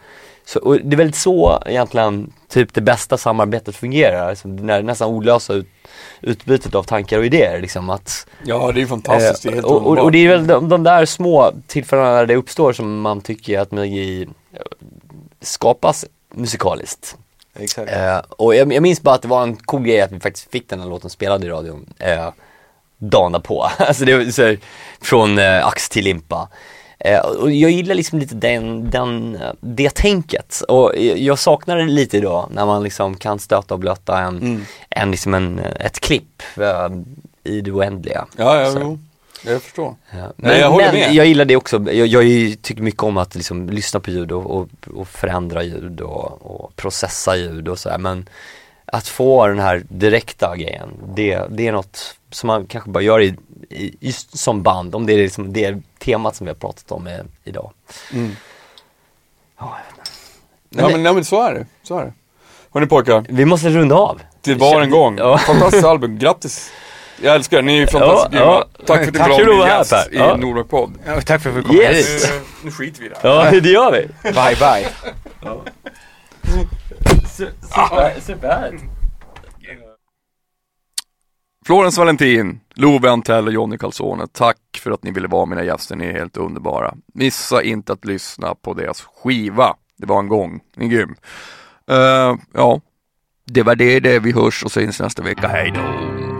Speaker 2: Så, och det är väl så egentligen typ det bästa samarbetet fungerar, alltså, när nästan olösa ut, utbytet av tankar och idéer liksom att
Speaker 1: Ja, det är fantastiskt. Det är
Speaker 2: Eh,
Speaker 1: helt
Speaker 2: och, och,
Speaker 1: underbart.
Speaker 2: och det är väl de, de där små tillfällena när det uppstår som man tycker att magi eh, skapas musikaliskt.
Speaker 3: Exakt.
Speaker 2: Eh, och jag, jag minns bara att det var en cool grej att vi faktiskt fick den här låten spelad i radion eh, dagen på. alltså det var så här, från eh, ax till limpa. Eh, och jag gillar liksom lite den, den, eh, det tänket och jag saknar det lite idag när man liksom kan stöta och blöta en,
Speaker 1: Mm.
Speaker 2: en, liksom en, ett klipp eh, i det oändliga.
Speaker 1: Ja, ja. Jag förstår.
Speaker 2: Ja.
Speaker 1: Nej,
Speaker 2: Men,
Speaker 1: jag håller
Speaker 2: men
Speaker 1: med.
Speaker 2: jag gillar det också, jag, jag tycker mycket om att liksom lyssna på ljud och, och, och förändra ljud och, och processa ljud och sådär men att få den här direkta grejen, det, det är något som man kanske bara gör i, i, just som band, om det är liksom det temat som vi har pratat om i, idag.
Speaker 1: Mm.
Speaker 2: Ja, inte.
Speaker 1: Ja,
Speaker 2: Men
Speaker 1: men, nej, men så är det. Så är det. Hörni pojkar,
Speaker 2: Vi måste runda av.
Speaker 1: det var en gång.
Speaker 2: Ja.
Speaker 1: Fantastiskt album, grattis. Jag älskar er, ni är fantastiskt
Speaker 5: Ja, ja.
Speaker 1: Tack för att du
Speaker 5: Tack var här,
Speaker 1: gäst
Speaker 5: Per. Ja.
Speaker 1: i Nordrock podd.
Speaker 3: Ja, tack för att vi kom
Speaker 5: Yes!
Speaker 3: hit.
Speaker 1: Nu skiter vi i det här.
Speaker 5: Ja, det gör vi.
Speaker 3: Bye bye.
Speaker 5: Super.
Speaker 1: Florence Valentin, Love Antell och Jonny Calzone, tack för att ni ville vara mina gäster, ni är helt underbara. Missa inte att lyssna på deras skiva, det var en gång, är grym. Eh, ja, det var det, det vi hörs och syns nästa vecka, hej då!